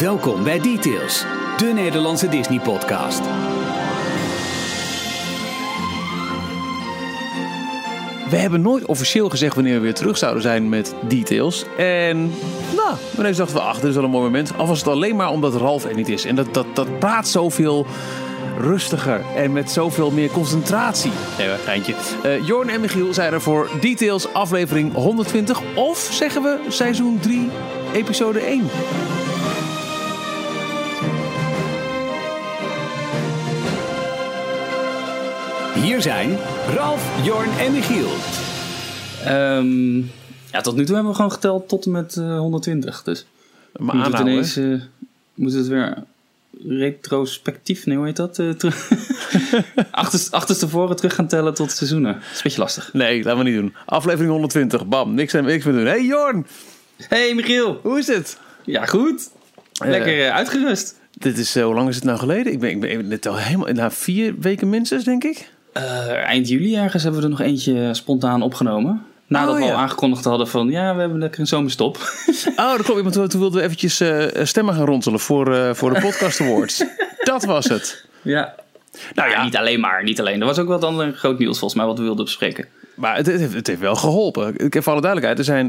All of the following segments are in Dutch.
Welkom bij Details, de Nederlandse Disney-podcast. We hebben nooit officieel gezegd wanneer we weer terug zouden zijn met details. En nou, ineens dachten we, ach, dit is wel een mooi moment. Al was het alleen maar omdat Ralf er niet is. En dat, dat, dat praat zoveel rustiger en met zoveel meer concentratie. Nee, een geintje. Eh Jorn en Michiel zijn er voor Details aflevering 120. Of zeggen we seizoen 3, episode 1. Hier zijn Ralf, Jorn en Michiel. Ehm, ja, tot nu toe hebben we gewoon geteld tot en met eh, 120. Dus Maar moet het ineens eh, moet het weer retrospectief, nee, hoe heet dat? Eh, terug- Achterst, achterstevoren terug gaan tellen tot seizoenen. Dat is een beetje lastig. Nee, laten we niet doen. Aflevering 120, bam, niks, niks meer doen. Hey Jorn, Hey Michiel! hoe is het? Ja, goed. Lekker eh, uitgerust. Dit is, eh, hoe lang is het nou geleden? Ik ben, ik ben net al helemaal, na vier weken minstens, denk ik. Eh, eind juli ergens hebben we er nog eentje spontaan opgenomen. Nadat Oh, we ja. al aangekondigd hadden van ja, we hebben lekker een zomerstop. Oh, dat klopt. Want toen- wilden we eventjes eh, stemmen gaan ronselen voor, eh, voor de Podcast Awards. dat was het. ja. Nou ja, niet alleen maar, niet alleen. Er was ook wat ander groot nieuws volgens mij wat we wilden bespreken. maar het, het, heeft, het heeft wel geholpen. Ik heb voor alle duidelijkheid, er zijn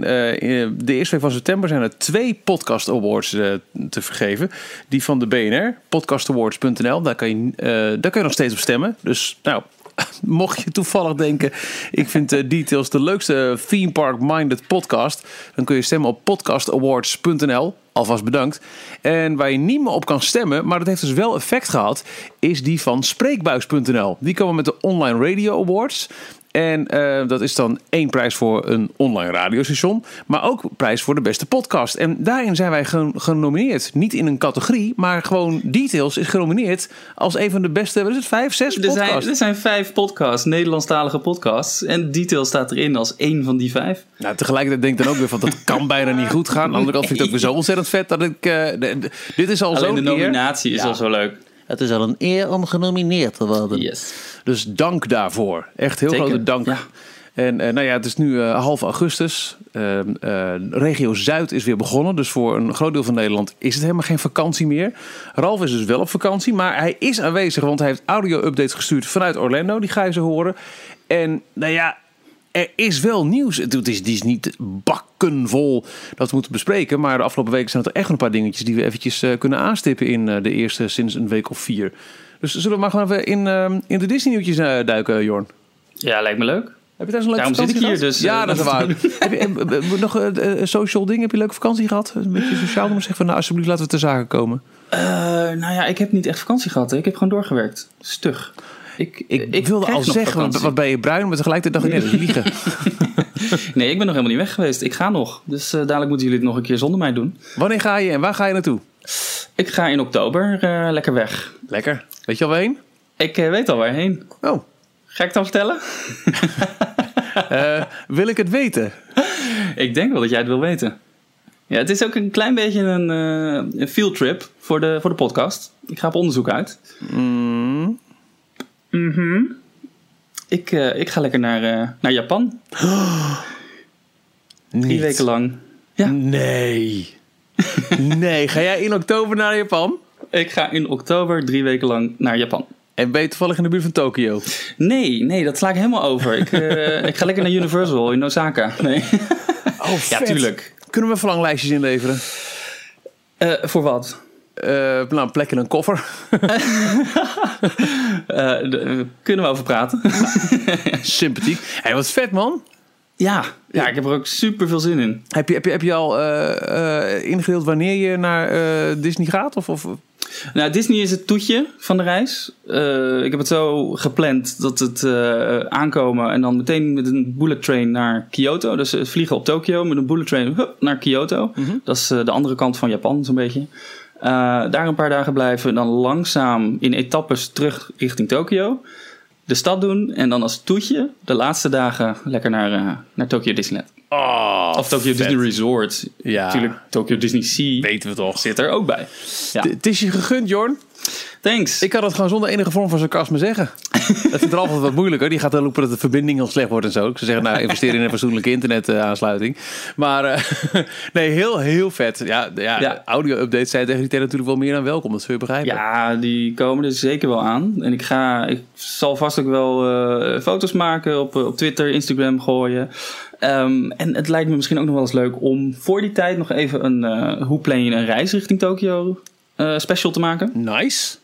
de eerste week van september zijn er twee Podcast Awards te vergeven. Die van de BNR, podcastawards.nl. Daar kan, je, daar kun je nog steeds op stemmen. Dus nou, mocht je toevallig denken, ik vind eh, Details de leukste theme park minded podcast. Dan kun je stemmen op podcastawards.nl. Alvast bedankt. En waar je niet meer op kan stemmen, maar dat heeft dus wel effect gehad, is die van spreekbuis.nl. Die komen met de Online Radio Awards. En eh, dat is dan één prijs voor een online radiostation, maar ook prijs voor de beste podcast. En daarin zijn wij gen- genomineerd. Niet in een categorie, maar gewoon Details is genomineerd als een van de beste, wat is het, vijf, zes Er podcasts. zijn, er zijn vijf podcasts, Nederlandstalige podcasts. En Detail staat erin als één van die vijf. Nou, tegelijkertijd denk ik dan ook weer van dat kan bijna niet goed gaan. Aan de andere kant vind ik het ook weer zo ontzettend vet dat ik. de- dit is al Alleen de nominatie is Ja. al zo leuk. Het is al een eer om genomineerd te worden. Yes. Dus dank daarvoor. Echt heel Zeker, grote dank. ja. En eh, nou ja, het is nu eh, half augustus. Ehm, eh, regio Zuid is weer begonnen. Dus voor een groot deel van Nederland is het helemaal geen vakantie meer. Ralf is dus wel op vakantie. Maar hij is aanwezig, want hij heeft audio-updates gestuurd vanuit Orlando. Die ga je zo horen. En nou ja, er is wel nieuws. Het het is, het is niet bakkenvol dat we moeten bespreken. Maar de afgelopen weken zijn er echt een paar dingetjes die we eventjes eh, kunnen aanstippen in eh, de eerste sinds een week of vier. Dus zullen we maar gewoon even in, ehm, in de Disney-nieuwtjes eh, duiken, Jorn? Ja, lijkt me leuk. Heb je daar zo'n leuke Daarom zit ik vakantie hier, gehad? dus, Ja, eh, dat is waar. Heb je eh, eh, nog eh, eh, social dingen? Heb je een leuke vakantie gehad? Een beetje sociaal? Maar zeg van, nou, alsjeblieft, laten we ter zake komen. Eh, nou ja, ik heb niet echt vakantie gehad. Hè. Ik heb gewoon doorgewerkt. Stug. Ik, Ik, wilde al zeggen, wat, ben je bruin? Maar tegelijkertijd dacht ik, nee, dat liegen. Nee, ik ben nog helemaal niet weg geweest. Ik ga nog. Dus eh, dadelijk moeten jullie het nog een keer zonder mij doen. Wanneer ga je en waar ga je naartoe? Ik ga in oktober eh, lekker weg. Lekker. Weet je al waarheen? Ik eh, weet al waarheen. Oh, Ga ik het dan vertellen? wil ik het weten? Ik denk wel dat jij het wil weten. Ja, het is ook een klein beetje een, een field trip voor de, voor de podcast. Ik ga op onderzoek uit. Mm. Mhm. Ik, eh, ik ga lekker naar, eh, naar Japan. Drie weken lang. Ja, Nee. nee, ga jij in oktober naar Japan? ik ga in oktober drie weken lang naar Japan. En ben je toevallig in de buurt van Tokio? Nee, nee, dat sla ik helemaal over. Ik, eh, ik ga lekker naar Universal in Osaka. Nee. Oh, Ja, tuurlijk. Kunnen we verlanglijstjes inleveren? Eh, voor wat? Eh, nou, een plek in een koffer. Eh, kunnen we over praten? Sympathiek. Hé, wat vet, man. ja, ja, ik heb er ook super veel zin in. Heb je, heb je, heb je al eh, ingedeeld wanneer je naar Disney gaat? Of, of... Nou, Disney is het toetje van de reis. Ik heb het zo gepland dat het aankomen en dan meteen met een bullet train naar Kyoto. Dus vliegen op Tokio met een bullet train hup, naar Kyoto. Dat is de andere kant van Japan, zo'n beetje. Eh, daar een paar dagen blijven, dan langzaam in etappes terug richting Tokio. De stad doen en dan als toetje de laatste dagen lekker naar, eh, naar Tokyo Disneyland. Oh, Of Tokyo vet. Disney Resort. Ja. Natuurlijk, Tokyo Disney Sea Weten we toch. zit er ook bij. Ja. Het is je gegund, Jorn. Thanks. Ik kan het gewoon zonder enige vorm van sarcasme zeggen. Dat vindt Ralf altijd wat moeilijker. Die gaat dan roepen dat de verbinding heel slecht wordt en zo. Ze zeggen, nou, investeer in een fatsoenlijke internetaansluiting. Maar eh, nee, heel, heel vet. Ja, ja, Ja. audio-updates zijn tegen die tijd natuurlijk wel meer dan welkom. Dat zul je begrijpen. Ja, die komen er zeker wel aan. En ik, ga, ik zal vast ook wel eh, foto's maken op, eh, op Twitter, Instagram gooien. Ehm, en het lijkt me misschien ook nog wel eens leuk om voor die tijd nog even een hoe plan je een reis richting Tokio eh, special te maken. Nice.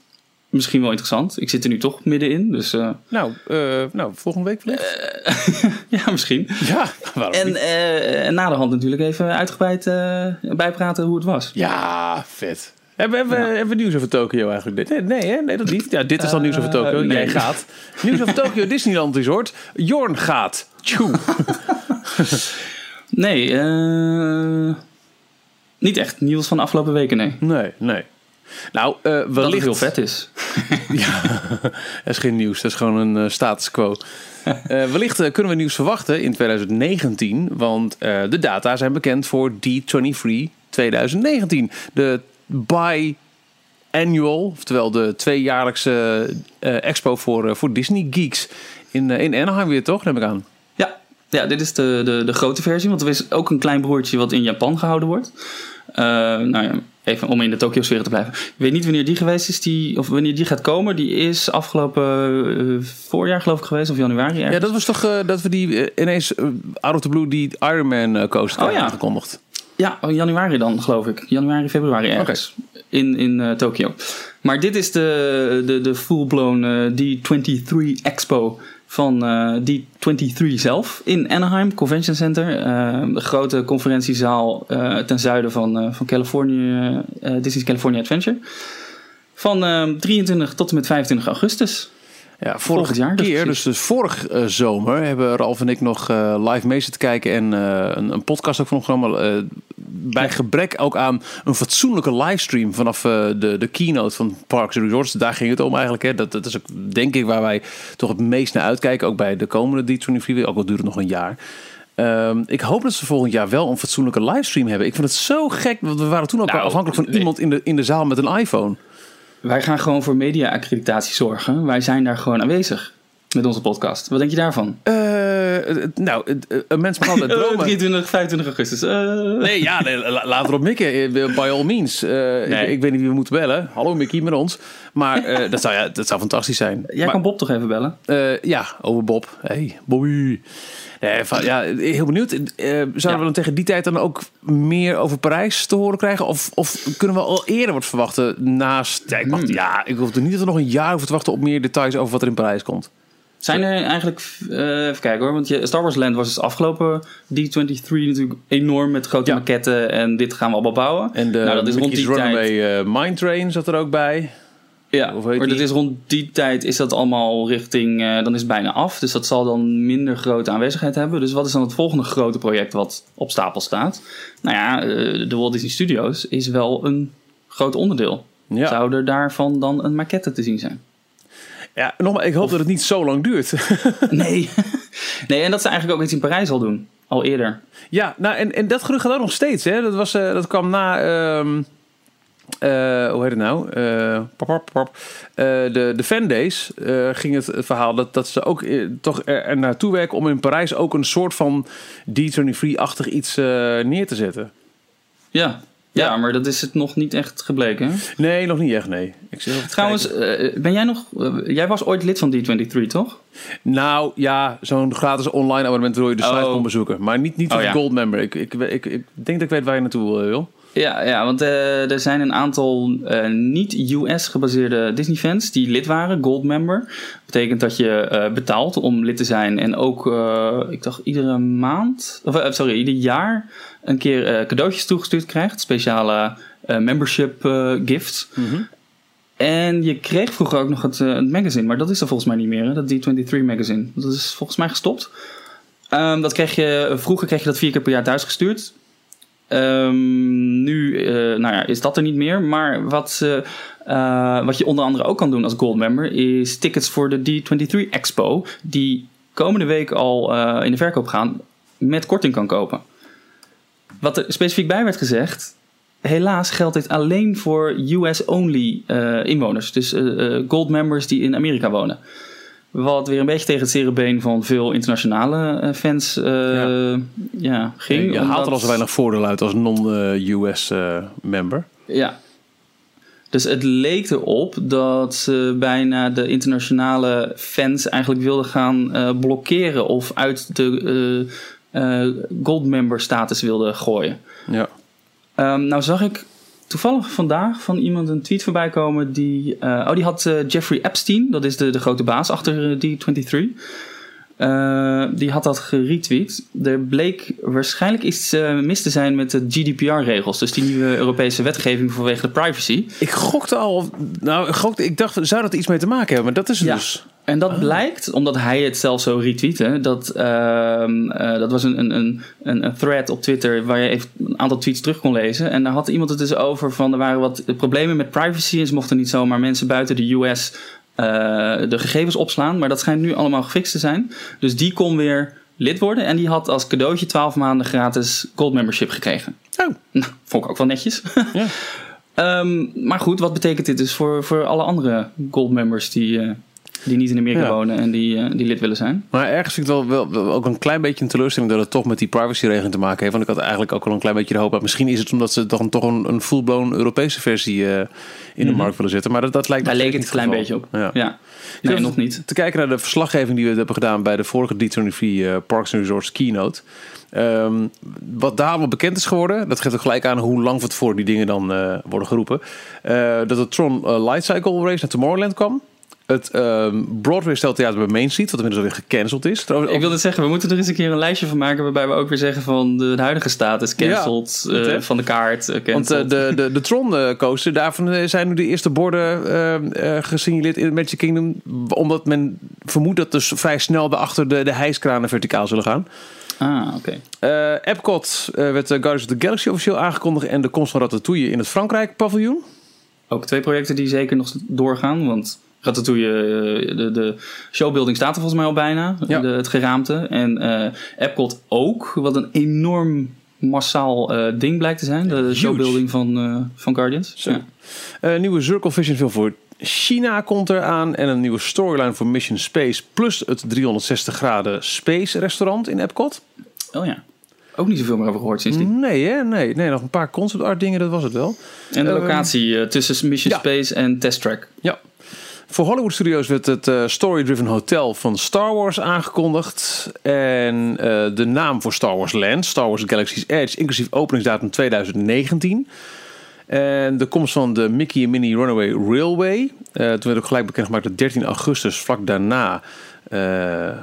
Misschien wel interessant. Ik zit er nu toch middenin, dus eh, Nou, eh, nou, volgende week wellicht. ja, misschien. ja, waarom En, niet? en na de hand natuurlijk even uitgebreid bijpraten hoe het was. Ja, vet. Hebben, we nieuws over Tokio eigenlijk? Nee, nee, hè? nee dat niet. Ja, dit is dan nieuws over Tokio. Nee. Jij gaat. Nieuws over Tokio Disneyland Resort. Jorn gaat. Tjoe. Nee, niet echt nieuws van de afgelopen weken, nee. Nee, nee. Nou, eh Dat het wellicht... heel vet is. Ja, dat is geen nieuws. Dat is gewoon een eh, status quo. Eh, wellicht kunnen we nieuws verwachten in 2019. Want de data zijn bekend voor D23 2019. De bi-annual, oftewel de tweejaarlijkse expo voor, voor Disney Geeks. In, in Anaheim weer toch, neem ik aan. Ja, ja dit is de, de, de grote versie, want er is ook een klein broertje wat in Japan gehouden wordt. Nou ja, even om in de Tokyo-sfeer te blijven. Ik weet niet wanneer die geweest is, die, of wanneer die gaat komen. Die is afgelopen eh, voorjaar geloof ik geweest, of januari ergens. Ja, dat was toch eh, dat we die eh, ineens out of the blue die Ironman eh coaster Oh, ja. aangekondigd. Ja, in januari dan, geloof ik. Januari, februari ergens. In, in Tokio. Maar dit is de, de, de full-blown eh, D23 Expo van eh, D23 zelf in Anaheim Convention Center. Eh, de grote conferentiezaal eh, ten zuiden van, van Californië, eh, Disney's California Adventure. Van eh, 23 tot en met 25 augustus. Ja, vorige Volgend jaar, dus keer, dus, dus vorig eh, zomer, hebben Ralf en ik nog eh, live mee zitten kijken en eh, een, een podcast ook van opgenomen. eh, bij gebrek ook aan een fatsoenlijke livestream vanaf eh, de, de keynote van Parks and Resorts. Daar ging het om eigenlijk. Hè. Dat, dat is ook denk ik waar wij toch het meest naar uitkijken. Ook bij de komende D23, ook al duurt het nog een jaar. Ehm, ik hoop dat ze volgend jaar wel een fatsoenlijke livestream hebben. Ik vind het zo gek, want we waren toen ook Nou, afhankelijk van nee. iemand in de, in de zaal met een iPhone. Wij gaan gewoon voor media-accreditatie zorgen. Wij zijn daar gewoon aanwezig met onze podcast. Wat denk je daarvan? Eh, het- nou, een mens mag altijd dromen. 23, 25 augustus. Eh. Nee, ja, nee, laat erop mikken. eh, By all means. Ik, Nee. ik weet niet wie we moeten bellen. Hallo Mickey, met ons. Maar dat, zou, ja, dat zou fantastisch zijn. Jij maar, kan Bob toch even bellen? ja, over Bob. Hey, Bobby. Nee, van, ja, heel benieuwd. Zouden Ja. we dan tegen die tijd dan ook meer over Parijs te horen krijgen? Of, of kunnen we al eerder wat verwachten naast... Ja, ik, wacht, Hmm. ja, ik hoef er niet dat we nog een jaar hoeven te wachten op meer details over wat er in Parijs komt. Zijn er eigenlijk... eh, even kijken hoor. Want je, Star Wars Land was dus afgelopen D23 natuurlijk enorm met grote Ja. maquetten. En dit gaan we allemaal bouwen. En de nou, dat is rond die Runaway tijd. eh, Mine Train zat er ook bij. Ja, maar dat is rond die tijd is dat allemaal richting... eh, dan is het bijna af. Dus dat zal dan minder grote aanwezigheid hebben. Dus wat is dan het volgende grote project wat op stapel staat? Nou ja, de Walt Disney Studios is wel een groot onderdeel. Ja. Zou er daarvan dan een maquette te zien zijn? Ja, nogmaals, ik hoop dat het niet zo lang duurt. Nee. nee, en dat ze eigenlijk ook iets in Parijs al doen. Al eerder. Ja, nou, en, en dat gerucht gaat ook nog steeds. Hè? Dat, was, eh, dat kwam na. ehm, eh, hoe heet het nou? Eh, pop, pop, pop. De, de Fan Days eh, ging het verhaal dat, dat ze ook toch er, er naartoe werken om in Parijs ook een soort van D23-achtig iets neer te zetten. Ja. Ja, Ja. maar dat is het nog niet echt gebleken. hè? Nee, nog niet echt, nee. Ik zit Trouwens, kijken. eh, ben jij nog... eh, jij was ooit lid van D23, toch? Nou ja, zo'n gratis online abonnement waardoor je de site Oh. kon bezoeken. Maar niet, niet Oh, ja. Gold Member. Ik, ik, ik, ik denk dat ik weet waar je naartoe eh, wil. Ja, ja want eh, er zijn een aantal eh, niet-US gebaseerde Disney-fans die lid waren, Gold Member. Betekent dat je eh, betaalt om lid te zijn en ook, ik dacht, iedere maand, of sorry, ieder jaar een keer cadeautjes toegestuurd krijgt. Speciale membership gifts. En je kreeg vroeger ook nog het, het magazine, maar dat is er volgens mij niet meer, hè? dat D23 magazine. Dat is volgens mij gestopt. Ehm, dat kreeg je, vroeger kreeg je dat vier keer per jaar thuisgestuurd. Ehm, nu eh, nou ja, is dat er niet meer. Maar wat, eh, eh, wat je onder andere ook kan doen als Gold Member... is tickets voor de D23 Expo... die komende week al in de verkoop gaan... met korting kan kopen. Wat er specifiek bij werd gezegd... helaas geldt dit alleen voor US-only inwoners. Dus Gold Members die in Amerika wonen. Wat weer een beetje tegen het zere been van veel internationale eh, fans eh, Ja. ja. ging. je haalt er omdat- al zo weinig voordeel uit als non-US eh, member. Ja. Dus het leek erop dat ze bijna de internationale fans eigenlijk wilden gaan blokkeren of uit de gold member status wilden gooien. Ja. Ehm, nou zag ik toevallig vandaag van iemand een tweet voorbij komen die... eh, oh, die had eh, Jeffrey Epstein, dat is de, de grote baas achter eh, D23. Eh, die had dat geretweet. Er bleek waarschijnlijk iets mis te zijn met de GDPR-regels. Dus die nieuwe Europese wetgeving vanwege de privacy. Ik gokte al, nou, ik gokte, ik dacht, zou dat iets mee te maken hebben? Maar dat is het Ja. dus. En dat blijkt, omdat hij het zelf zo retweette, dat, ehm, eh, dat was een, een, een, een een thread op Twitter waar je even een aantal tweets terug kon lezen. En daar had iemand het dus over van er waren wat problemen met privacy en ze mochten niet zomaar mensen buiten de US eh, de gegevens opslaan. Maar dat schijnt nu allemaal gefixt te zijn. Dus die kon weer lid worden en die had als cadeautje 12 maanden gratis gold membership gekregen. Oh, Nou, vond ik ook wel netjes. ja. Ehm, maar goed, wat betekent dit dus voor, voor alle andere gold members die, eh, die niet in Amerika Ja. wonen en die, eh, die lid willen zijn? Maar ergens vind ik het wel, wel, wel ook een klein beetje een teleurstelling dat het toch met die privacyregeling te maken heeft. Want ik had eigenlijk ook wel een klein beetje de hoop. uit. Misschien is het omdat ze toch een, toch een, een full-blown Europese versie eh, in de markt willen zetten. Maar dat, dat lijkt Daar leek het een klein beetje op. Ja. Nee, zat nog niet. Te kijken naar de verslaggeving die we hebben gedaan bij de vorige D23 eh, Parks and Resorts keynote. Ehm, wat daar allemaal bekend is geworden, dat geeft ook gelijk aan hoe lang van tevoren die dingen dan worden geroepen. Dat de Tron Light Cycle Race naar Tomorrowland kwam. Het ehm, Broadway Steltheater bij Main Street, wat inmiddels alweer gecanceld is. Trouwens, Ik wilde zeggen, we moeten er eens een keer een lijstje van maken waarbij we ook weer zeggen van de, huidige status cancelled, Ja, eh, van de kaart eh, Want eh, de, de, de Tron coaster, daarvan zijn nu de eerste borden eh, eh, gesignaleerd in het Magic Kingdom. Omdat men vermoedt dat dus vrij snel daarachter de, de hijskranen verticaal zullen gaan. ah, oké. Epcot werd de Guardians of the Galaxy officieel aangekondigd. En de komst van Ratatouille in het Frankrijk paviljoen. Ook twee projecten die zeker nog doorgaan, want Ratatouille, eh, de, de showbuilding staat er volgens mij al bijna, Ja. de, het geraamte. En eh Epcot ook, wat een enorm massaal eh, ding blijkt te zijn. De showbuilding van, van Guardians. Ja. Nieuwe Circle Vision film voor China komt eraan. En een nieuwe storyline voor Mission Space. Plus het 360 graden Space restaurant in Epcot. Oh ja. Ook niet zoveel meer over gehoord sindsdien. Nee, hè? Nee, nee, nog een paar concept art dingen, dat was het wel. En de Eh, locatie tussen Mission ja. Space en Test Track. Ja. Voor Hollywood Studios werd het eh, Story Driven Hotel van Star Wars aangekondigd. En eh, de naam voor Star Wars Land, Star Wars Galaxy's Edge, inclusief openingsdatum 2019. En de komst van de Mickey en Minnie Runaway Railway. Eh, toen werd ook gelijk bekendgemaakt dat 13 augustus, vlak daarna, eh, ehm,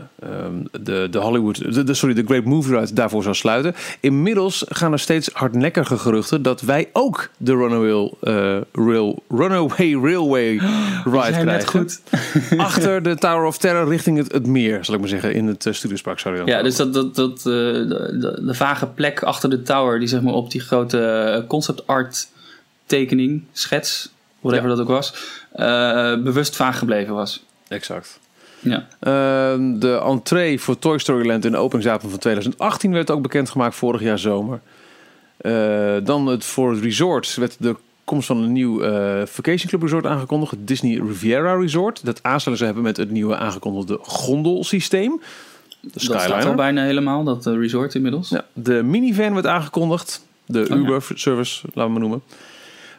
de, de Hollywood, de, de- sorry, de Great Movie Ride daarvoor zou sluiten. Inmiddels gaan er steeds hardnekkige geruchten dat wij ook de Runaway, eh, rail, Runaway Railway Ride zijn krijgen. net goed. Achter de Tower of Terror richting het, het meer, zal ik maar zeggen, in het uh, Studiospark. Zou je dan Ja, dus dat, dat, dat, eh, de, de, vage plek achter de tower, die zeg maar op die grote eh, concept art tekening, schets, whatever Ja. dat ook was, eh, bewust vaag gebleven was. Exact. Ja. Ehm, de entree voor Toy Story Land in de openingsdatum van 2018 werd ook bekendgemaakt vorig jaar zomer. Eh, dan het voor het resort werd de komst van een nieuw eh, Vacation Club Resort aangekondigd. Het Disney Riviera Resort. Dat aansluiting zou hebben met het nieuwe aangekondigde gondelsysteem. De Dat staat al bijna helemaal, dat eh, resort inmiddels. Ja, de minivan werd aangekondigd. De Oh, ja. Uber-service, laten we maar noemen.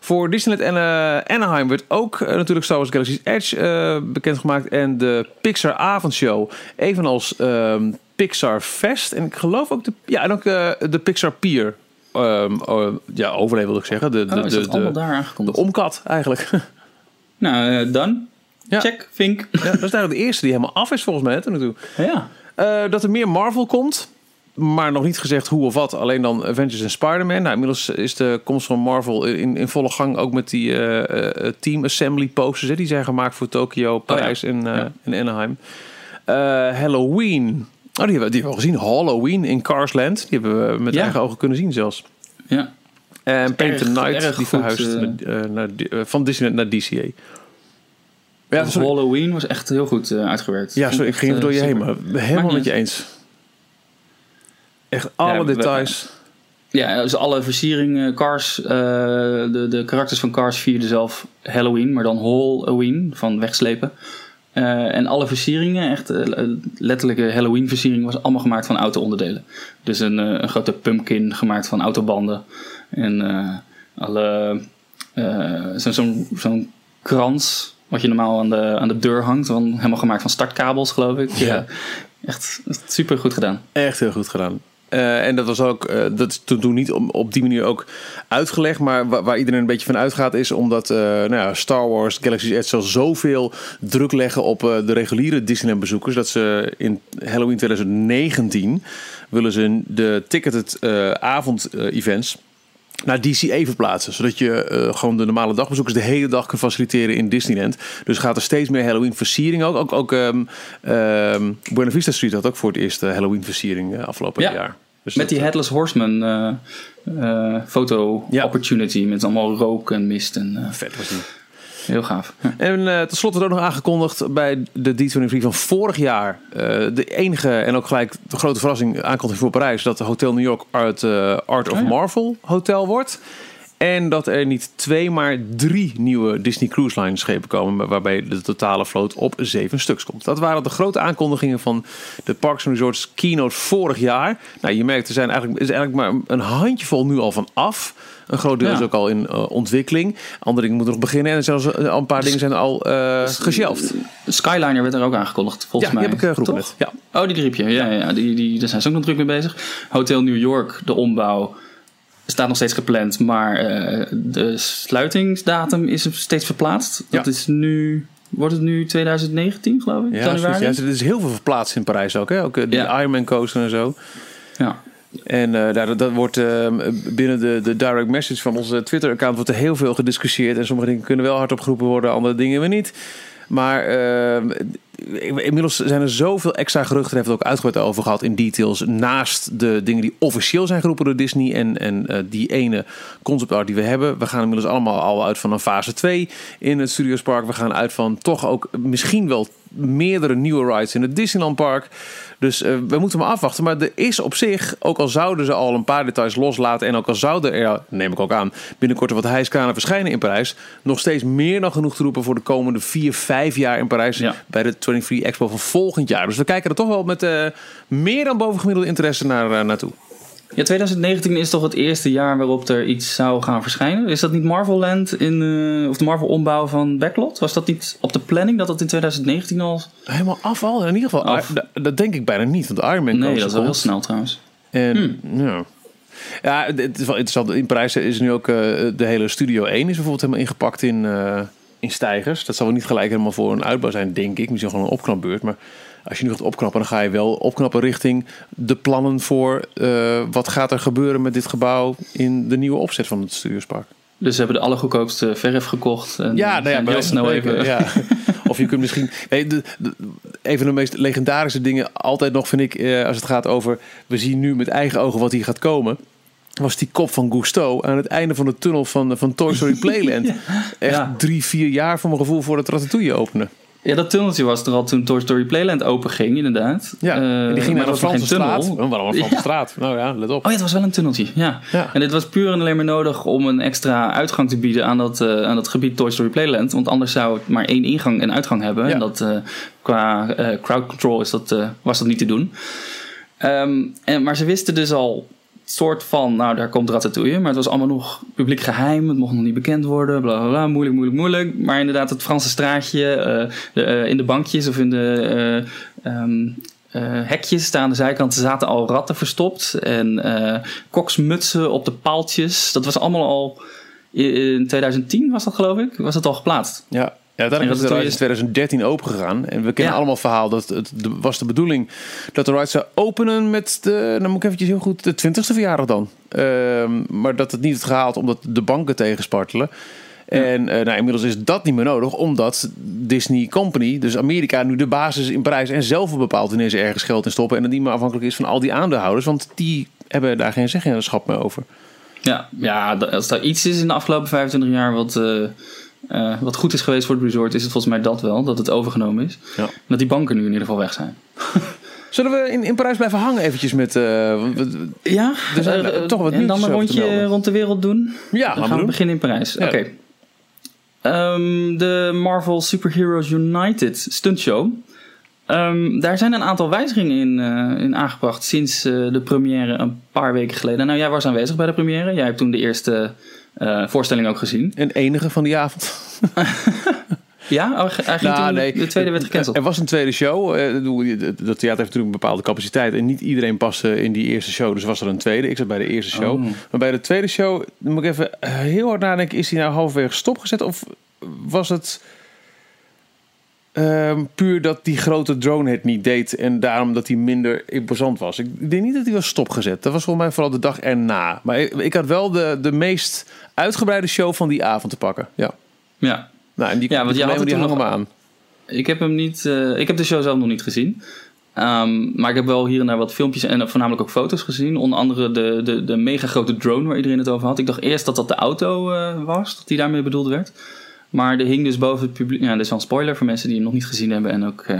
Voor Disneyland en eh, Anaheim werd ook eh, natuurlijk Star Wars Galaxy's Edge eh, bekendgemaakt. En de Pixar Avondshow. Evenals ehm, Pixar Fest. En ik geloof ook de, ja, en ook, de Pixar Pier. eh, ja, overleven wil ik zeggen. De, de, Oh, is de, de, daar de omkat eigenlijk. nou, dan. Ja. Check, vink. ja, dat is eigenlijk de eerste die helemaal af is volgens mij. hè, toe. Ja. Eh, dat er meer Marvel komt. Maar nog niet gezegd hoe of wat. Alleen dan Avengers en Spider-Man. Nou, inmiddels is de komst van Marvel in, in volle gang. Ook met die eh, eh, Team Assembly posters. Hè, die zijn gemaakt voor Tokio, Parijs en, eh, Ja. en Anaheim. Eh, Halloween. Oh, die hebben, we- die hebben we al gezien. Halloween in Carsland. Die hebben we met Ja. eigen ogen kunnen zien zelfs. ja. En Paint the Night. Die verhuist eh. naar, eh, eh, van Disneyland naar DCA. Ja, sorry. Halloween was echt heel goed eh, uitgewerkt. Ja, sorry, ik ging even door je eh, heen, maar helemaal met je eens. Echt alle Ja, we- details. Ja, dus alle versieringen, Cars, eh, de, de karakters van Cars vierden zelf Halloween, maar dan Halloween, van wegslepen. Eh, en alle versieringen, echt eh, letterlijke Halloween versiering, was allemaal gemaakt van auto-onderdelen. Dus een, eh, een grote pumpkin gemaakt van autobanden. En eh, alle, eh, zo- zo'n zo'n krans, wat je normaal aan de, aan de deur hangt, van, helemaal gemaakt van startkabels, geloof ik. Ja. echt super goed gedaan. Echt heel goed gedaan. Eh, en dat was ook, eh, dat is toen, niet om- op die manier ook uitgelegd. Maar wa- waar, iedereen een beetje van uitgaat is omdat eh, nou ja, Star Wars Galaxy's Edge zal zoveel druk leggen op de reguliere Disneyland bezoekers. Dat ze in Halloween 2019 willen ze de ticketed avond events naar DCA verplaatsen. Zodat je eh, gewoon de normale dagbezoekers de hele dag kan faciliteren in Disneyland. Dus gaat er steeds meer Halloween versiering ook. Ook, ook ehm, ehm, Buena Vista Street had ook voor het eerst eh, Halloween versiering eh, afgelopen Ja. jaar. Dus Met dat, die Headless Horseman foto Ja. opportunity met allemaal rook en mist en vet was die. Heel gaaf. Ja. En eh tenslotte ook nog aangekondigd bij de D23 van vorig jaar. eh, de enige en ook gelijk de grote verrassing aankondiging voor Parijs. Dat de Hotel New York het eh, Art of Oh ja. Marvel hotel wordt. En dat er niet twee, maar drie nieuwe Disney Cruise Line schepen komen. Waarbij de totale vloot op zeven stuks komt. Dat waren de grote aankondigingen van de Parks and Resorts keynote vorig jaar. Nou, je merkt, er zijn eigenlijk, is eigenlijk maar een handjevol nu al van af. Een groot deel Ja. is ook al in eh, ontwikkeling. Andere dingen moeten nog beginnen. En zelfs eh, al een paar dingen zijn al eh geshelft. Skyliner werd er ook aangekondigd, volgens Ja, mij. heb ik, geroepen net. Ja. Oh, die griep je. Ja, ja, ja. Die, die, daar zijn ze ook nog druk mee bezig. Hotel New York, de ombouw, staat nog steeds gepland. Maar de sluitingsdatum is steeds verplaatst. Dat Ja. is nu... Wordt het nu 2019, geloof ik? Ja, januari? ja, er is heel veel verplaatst in Parijs ook. Hè? Ook die Ja. Ironman coaster en zo. ja. En eh, daar, dat wordt eh, binnen de, de direct message van onze Twitter-account wordt er heel veel gediscussieerd. En sommige dingen kunnen wel hardop geroepen worden, andere dingen weer niet. Maar eh, inmiddels zijn er zoveel extra geruchten. Daar hebben we het ook uitgebreid over gehad in details. Naast de dingen die officieel zijn geroepen door Disney. En, en eh, die ene concept art die we hebben. We gaan inmiddels allemaal al uit van een fase 2 in het Studios Park. We gaan uit van toch ook misschien wel meerdere nieuwe rides in het Disneyland Park. Dus eh, we moeten maar afwachten. Maar er is op zich, ook al zouden ze al een paar details loslaten. En ook al zouden er, neem ik ook aan, binnenkort wat hijskanen verschijnen in Parijs. Nog steeds meer dan genoeg te roepen voor de komende vier, vijf jaar in Parijs. Ja. Bij de 23 Expo van volgend jaar. Dus we kijken er toch wel met eh, meer dan bovengemiddelde interesse naar, eh, naartoe. Ja, 2019 is toch het eerste jaar waarop er iets zou gaan verschijnen? Is dat niet Marvel Land in, eh, of de Marvel ombouw van Backlot? Was dat niet op de planning dat dat in 2019 al... Helemaal af al. In ieder geval, Af. dat- dat denk ik bijna niet. Want Iron Man Nee, dat is wel heel snel trouwens. En ja. Ja, het is wel interessant. In Parijs is nu ook eh, de hele Studio 1 is bijvoorbeeld helemaal ingepakt in, eh, in stijgers. Dat zal wel niet gelijk helemaal voor een uitbouw zijn, denk ik. Misschien gewoon een opknapbeurt. Maar als je nu gaat opknappen, dan ga je wel opknappen richting de plannen voor eh, wat gaat er gebeuren met dit gebouw in de nieuwe opzet van het Studiospark. Dus ze hebben de allergoedkoopste verf gekocht. En Ja, nou ja, heel van snel even... Ja. Of je kunt misschien. Nee, de, de- een van de meest legendarische dingen, altijd nog vind ik, eh, als het gaat over. We zien nu met eigen ogen wat hier gaat komen. Was die kop van Gusto aan het einde van de tunnel van, van Toy Story Playland. Echt drie, vier jaar voor mijn gevoel voordat Ratatouille opende. Ja, dat tunneltje was er al toen Toy Story Playland open ging, inderdaad. Ja, Eh, en die ging maar naar de Franse geen straat. tunnel. Oh, waarom een Franse Ja. straat? Nou ja, let op. Oh ja, het was wel een tunneltje, ja. Ja. En dit was puur en alleen maar nodig om een extra uitgang te bieden aan dat, eh, aan dat gebied Toy Story Playland. Want anders zou het maar één ingang en uitgang hebben. Ja. En dat, eh, qua eh, crowd control is dat, eh, was dat niet te doen. Ehm, en, maar ze wisten dus al soort van, nou daar komt Ratatouille. Maar het was allemaal nog publiek geheim. Het mocht nog niet bekend worden. Bla bla bla. Moeilijk, moeilijk, moeilijk. Maar inderdaad, het Franse straatje. eh, de, eh, in de bankjes of in de eh, ehm, eh, hekjes daar aan de zijkant zaten al ratten verstopt. En koksmutsen op de paaltjes. Dat was allemaal al... In 2010 was dat geloof ik. Was dat al geplaatst? Ja. Ja, uiteindelijk is de ride in 2013 opengegaan. En we kennen allemaal het verhaal dat het de, was de bedoeling dat de ride zou openen met de, nou moet ik eventjes heel goed, de 20ste verjaardag dan. Ehm, maar dat het niet het gehaald omdat de banken tegenspartelen. En eh, nou, inmiddels is dat niet meer nodig, omdat Disney Company, dus Amerika, nu de basis in prijs en zelf bepaalt wanneer ze ergens geld in stoppen. En dat niet meer afhankelijk is van al die aandeelhouders, want die hebben daar geen zeggenschap meer over. Ja, ja, als daar iets is in de afgelopen 25 jaar wat, eh, eh, wat goed is geweest voor het resort, is het volgens mij dat wel, dat het overgenomen is. Ja. En Dat die banken nu in ieder geval weg zijn. Zullen we in, in Parijs blijven hangen eventjes met... eh, Ja, Er zijn eh, toch wat En dan een rondje rond de wereld doen. ja, Dan gaan we doen. beginnen in Parijs. Ja. Oké. Ehm, de Marvel Superheroes United stuntshow. Ehm daar zijn een aantal wijzigingen in, in aangebracht sinds de première een paar weken geleden. Nou, jij was aanwezig bij de première. Jij hebt toen de eerste eh, voorstelling ook gezien. En enige van die avond. Ja, oh, hij ging Nou, toen, nee. de tweede werd gecanceld. Er was een tweede show. Eh, Dat theater heeft natuurlijk een bepaalde capaciteit. En niet iedereen paste in die eerste show. Dus was er een tweede. Ik zat bij de eerste show. Oh. Maar bij de tweede show, dan moet ik even heel hard nadenken. Is die nou halverwege stopgezet? Of was het ehm, puur dat die grote drone het niet deed. En daarom dat hij minder imposant was? Ik denk niet dat hij was stopgezet. Dat was volgens mij vooral de dag erna. Maar ik, ik had wel de, de meest uitgebreide show van die avond te pakken. Ja. Ja, Nou, en die, Ja, want die had het die me aan. ik heb hem niet. eh, ik heb de show zelf nog niet gezien. Ehm, maar ik heb wel hier en daar wat filmpjes en voornamelijk ook foto's gezien. Onder andere de, de, de mega grote drone waar iedereen het over had. Ik dacht eerst dat dat de auto eh, was, dat die daarmee bedoeld werd. Maar er hing dus boven het publiek. Ja, dit is wel een spoiler voor mensen die hem nog niet gezien hebben en ook eh,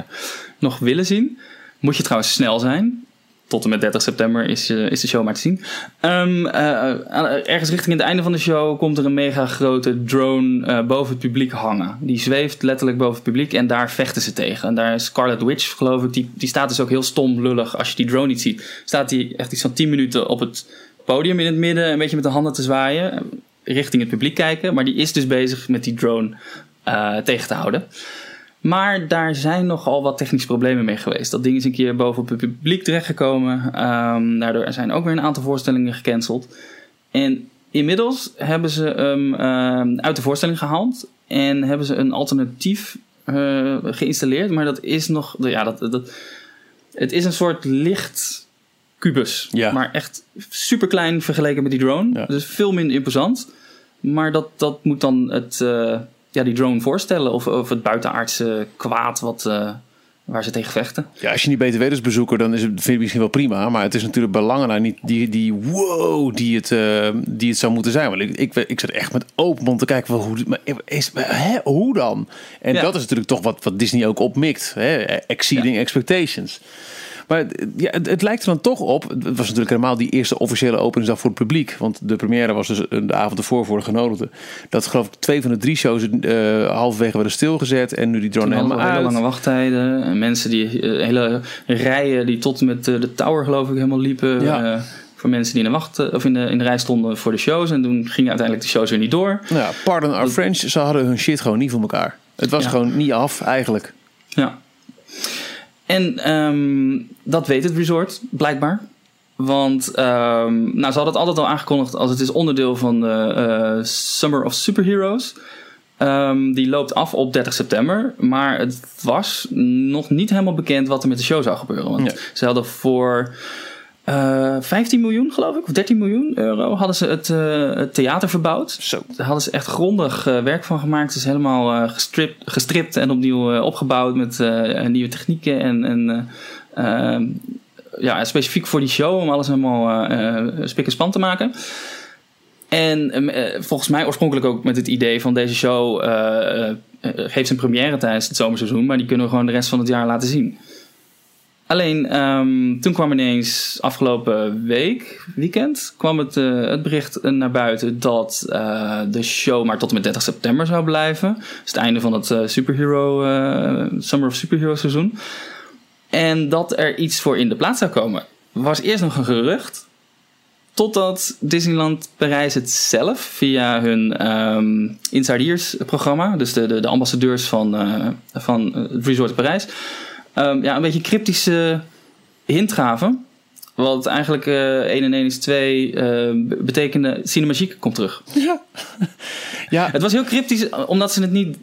nog willen zien. Moet je trouwens snel zijn. Tot en met 30 september is, eh, is de show maar te zien. Ehm, eh, ergens richting het einde van de show komt er een mega grote drone eh, boven het publiek hangen. Die zweeft letterlijk boven het publiek en daar vechten ze tegen. En daar is Scarlet Witch, geloof ik, die, die staat dus ook heel stom lullig als je die drone niet ziet. Staat die echt iets van 10 minuten op het podium in het midden, een beetje met de handen te zwaaien, richting het publiek kijken. Maar die is dus bezig met die drone tegen te houden. Maar daar zijn nogal wat technische problemen mee geweest. Dat ding is een keer boven op het publiek terechtgekomen. Ehm daardoor zijn ook weer een aantal voorstellingen gecanceld. En inmiddels hebben ze hem ehm, uit de voorstelling gehaald. En hebben ze een alternatief eh, geïnstalleerd. Maar dat is nog... Ja, dat, dat, het is een soort licht kubus. Ja. Maar echt super klein vergeleken met die drone. Ja. Dus veel minder imposant. Maar dat, dat moet dan het, eh, ja, die drone voorstellen. Of, of het buitenaardse kwaad wat, eh, waar ze tegen vechten. Ja, als je niet beter weet als bezoeker, dan is het, vind ik misschien wel prima. Maar het is natuurlijk belangrijk niet die, die wow die het, eh, die het zou moeten zijn. Want ik, ik, ik zat echt met open mond te kijken van hoe, maar is, hè, hoe dan? En Ja. dat is natuurlijk toch wat, wat Disney ook opmikt. Hè? Exceeding expectations. Maar ja, het, het lijkt er dan toch op. Het was natuurlijk helemaal die eerste officiële openingsdag voor het publiek. Want de première was dus de avond ervoor voor de genodigden. Dat geloof ik twee van de drie shows eh halverwege werden stilgezet. En nu die drone helemaal hele uit. lange wachttijden. En mensen die eh, hele rijen die tot met eh, de tower geloof ik helemaal liepen. Ja. eh, voor mensen die in de, wacht, eh, of in, de, in de rij stonden voor de shows. En toen gingen uiteindelijk de shows weer niet door. Nou, ja, pardon our French, ze hadden hun shit gewoon niet voor elkaar. Het was Ja. gewoon niet af, eigenlijk. Ja. En ehm, dat weet het resort, blijkbaar. Want ehm, nou, ze hadden het altijd al aangekondigd als het is onderdeel van de eh, Summer of Superheroes. Ehm, die loopt af op 30 september. Maar het was nog niet helemaal bekend wat er met de show zou gebeuren. Want ze hadden voor eh 15 miljoen, geloof ik, of 13 miljoen euro, hadden ze het, eh, het theater verbouwd. Zo. Daar hadden ze echt grondig eh, werk van gemaakt. Het is helemaal eh, gestript, gestript en opnieuw eh, opgebouwd met eh, nieuwe technieken. En, en eh, ehm, ja, specifiek voor die show om alles helemaal eh eh, spik en span te maken. En ehm, eh, volgens mij oorspronkelijk ook met het idee van deze show eh, eh, geeft zijn première tijdens het zomerseizoen, maar die kunnen we gewoon de rest van het jaar laten zien. Alleen ehm, toen kwam ineens afgelopen week, weekend, kwam het, eh, het bericht naar buiten dat eh, de show maar tot en met 30 september zou blijven. Is het einde van het eh, superhero, eh, Summer of Superhero seizoen. En dat er iets voor in de plaats zou komen. Was eerst nog een gerucht. Totdat Disneyland Parijs het zelf via hun ehm Insidiers programma, dus de, de, de ambassadeurs van, eh, van het Resort Parijs, ehm, ja, een beetje cryptische hint gaven. Wat eigenlijk eh 1 en 1 is 2 eh, betekende Cinemagique komt terug. Ja. ja. Het was heel cryptisch, omdat ze het niet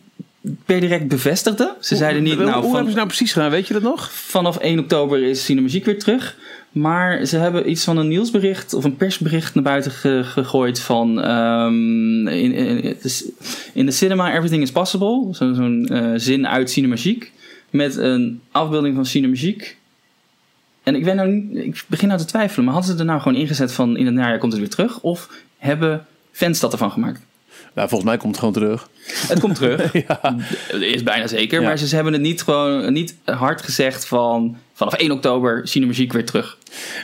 per direct bevestigden. Ze zeiden niet, Hoe, nou, hoe van, hebben ze nou precies gedaan? Weet je dat nog? vanaf 1 oktober is Cinemagique weer terug. Maar ze hebben iets van een nieuwsbericht of een persbericht naar buiten ge- gegooid van ehm, in, in, in de cinema everything is possible. Zo- Zo'n eh, zin uit Cinemagique met een afbeelding van Cinemagique. En ik, ben nou niet, ik begin nou te twijfelen, maar hadden ze er nou gewoon ingezet van in het najaar komt het weer terug? Of hebben fans dat ervan gemaakt? Nou, volgens mij komt het gewoon terug. Het komt terug. Ja. Is bijna zeker. Ja. Maar ze hebben het niet gewoon niet hard gezegd van vanaf 1 oktober Cinemagique weer terug.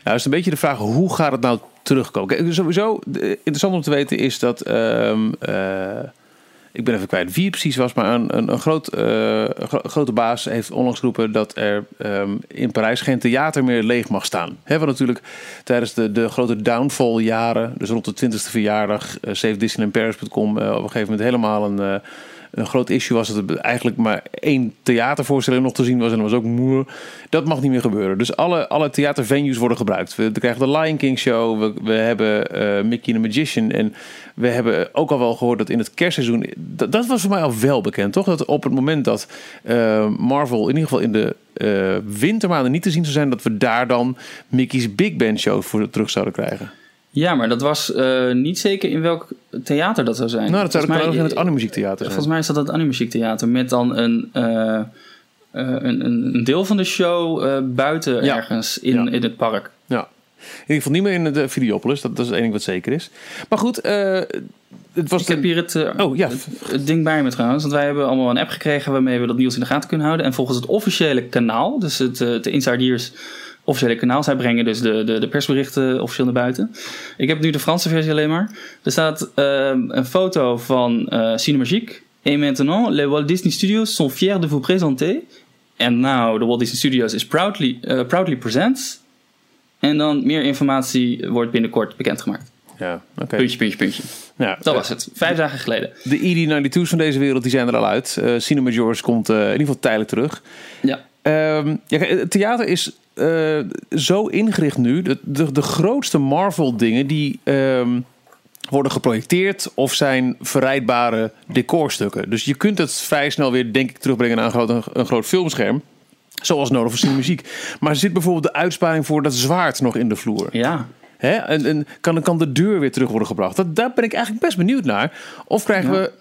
Nou, is een beetje de vraag, hoe gaat het nou terugkomen? Kijk, sowieso, eh, interessant om te weten is dat... ehm, eh, ik ben even kwijt wie het precies was, maar een, een, een groot, eh, grote baas heeft onlangs geroepen dat er ehm, in Parijs geen theater meer leeg mag staan. Hè, want natuurlijk tijdens de, de grote downfall jaren, dus rond de 20ste verjaardag, uh, op een gegeven moment helemaal een, een groot issue was dat er eigenlijk maar één theatervoorstelling nog te zien was en dat was ook moe. Dat mag niet meer gebeuren. Dus alle, alle theatervenues worden gebruikt. We, we krijgen de Lion King show, we, we hebben eh, Mickey the Magician en we hebben ook al wel gehoord dat in het kerstseizoen, dat, dat was voor mij al wel bekend, toch? Dat op het moment dat eh, Marvel in ieder geval in de eh, wintermaanden niet te zien zou zijn, dat we daar dan Mickey's Big Band show voor terug zouden krijgen. Ja, maar dat was eh, niet zeker in welk theater dat zou zijn. Nou, dat zou mij- in het Animuziektheater zijn. Volgens mij is dat het Animachic-theater met dan een, eh, eh, een, een een deel van de show buiten Ja. ergens in, Ja. in het park. Ja. In ieder geval niet meer in de Videopolis. Dat, dat is het enige wat zeker is. Maar goed, het was Ik heb hier het, Oh ja, het, het ding bij me trouwens. Want wij hebben allemaal een app gekregen waarmee we dat nieuws in de gaten kunnen houden. En volgens het officiële kanaal, dus het, de Insiders officiële kanaal, zij brengen dus de, de, de persberichten officieel naar buiten. Ik heb nu de Franse versie alleen maar. Er staat ehm, een foto van eh Cinemagique. Et maintenant, les Walt Disney Studios sont fiers de vous présenter. And now, the Walt Disney Studios is proudly, eh, proudly presents. En dan meer informatie wordt binnenkort bekendgemaakt. ja oké. Puntje, puntje, puntje. Ja, Dat was het. Vijf dagen geleden. De ED92's van deze wereld die zijn er al uit. Eh Cinema George komt eh, in ieder geval tijdelijk terug. Ja. Ehm, ja, theater is eh, zo ingericht nu. De, de, de grootste Marvel dingen die ehm, worden geprojecteerd of zijn verrijdbare decorstukken. Dus je kunt het vrij snel weer, denk ik, terugbrengen naar een groot, een groot filmscherm. Zoals nodig voor cinemuziek. Maar er zit bijvoorbeeld de uitsparing voor dat zwaard nog in de vloer. Ja. Hè? En, en kan, kan de deur weer terug worden gebracht? Dat, daar ben ik eigenlijk best benieuwd naar. Of krijgen Ja. we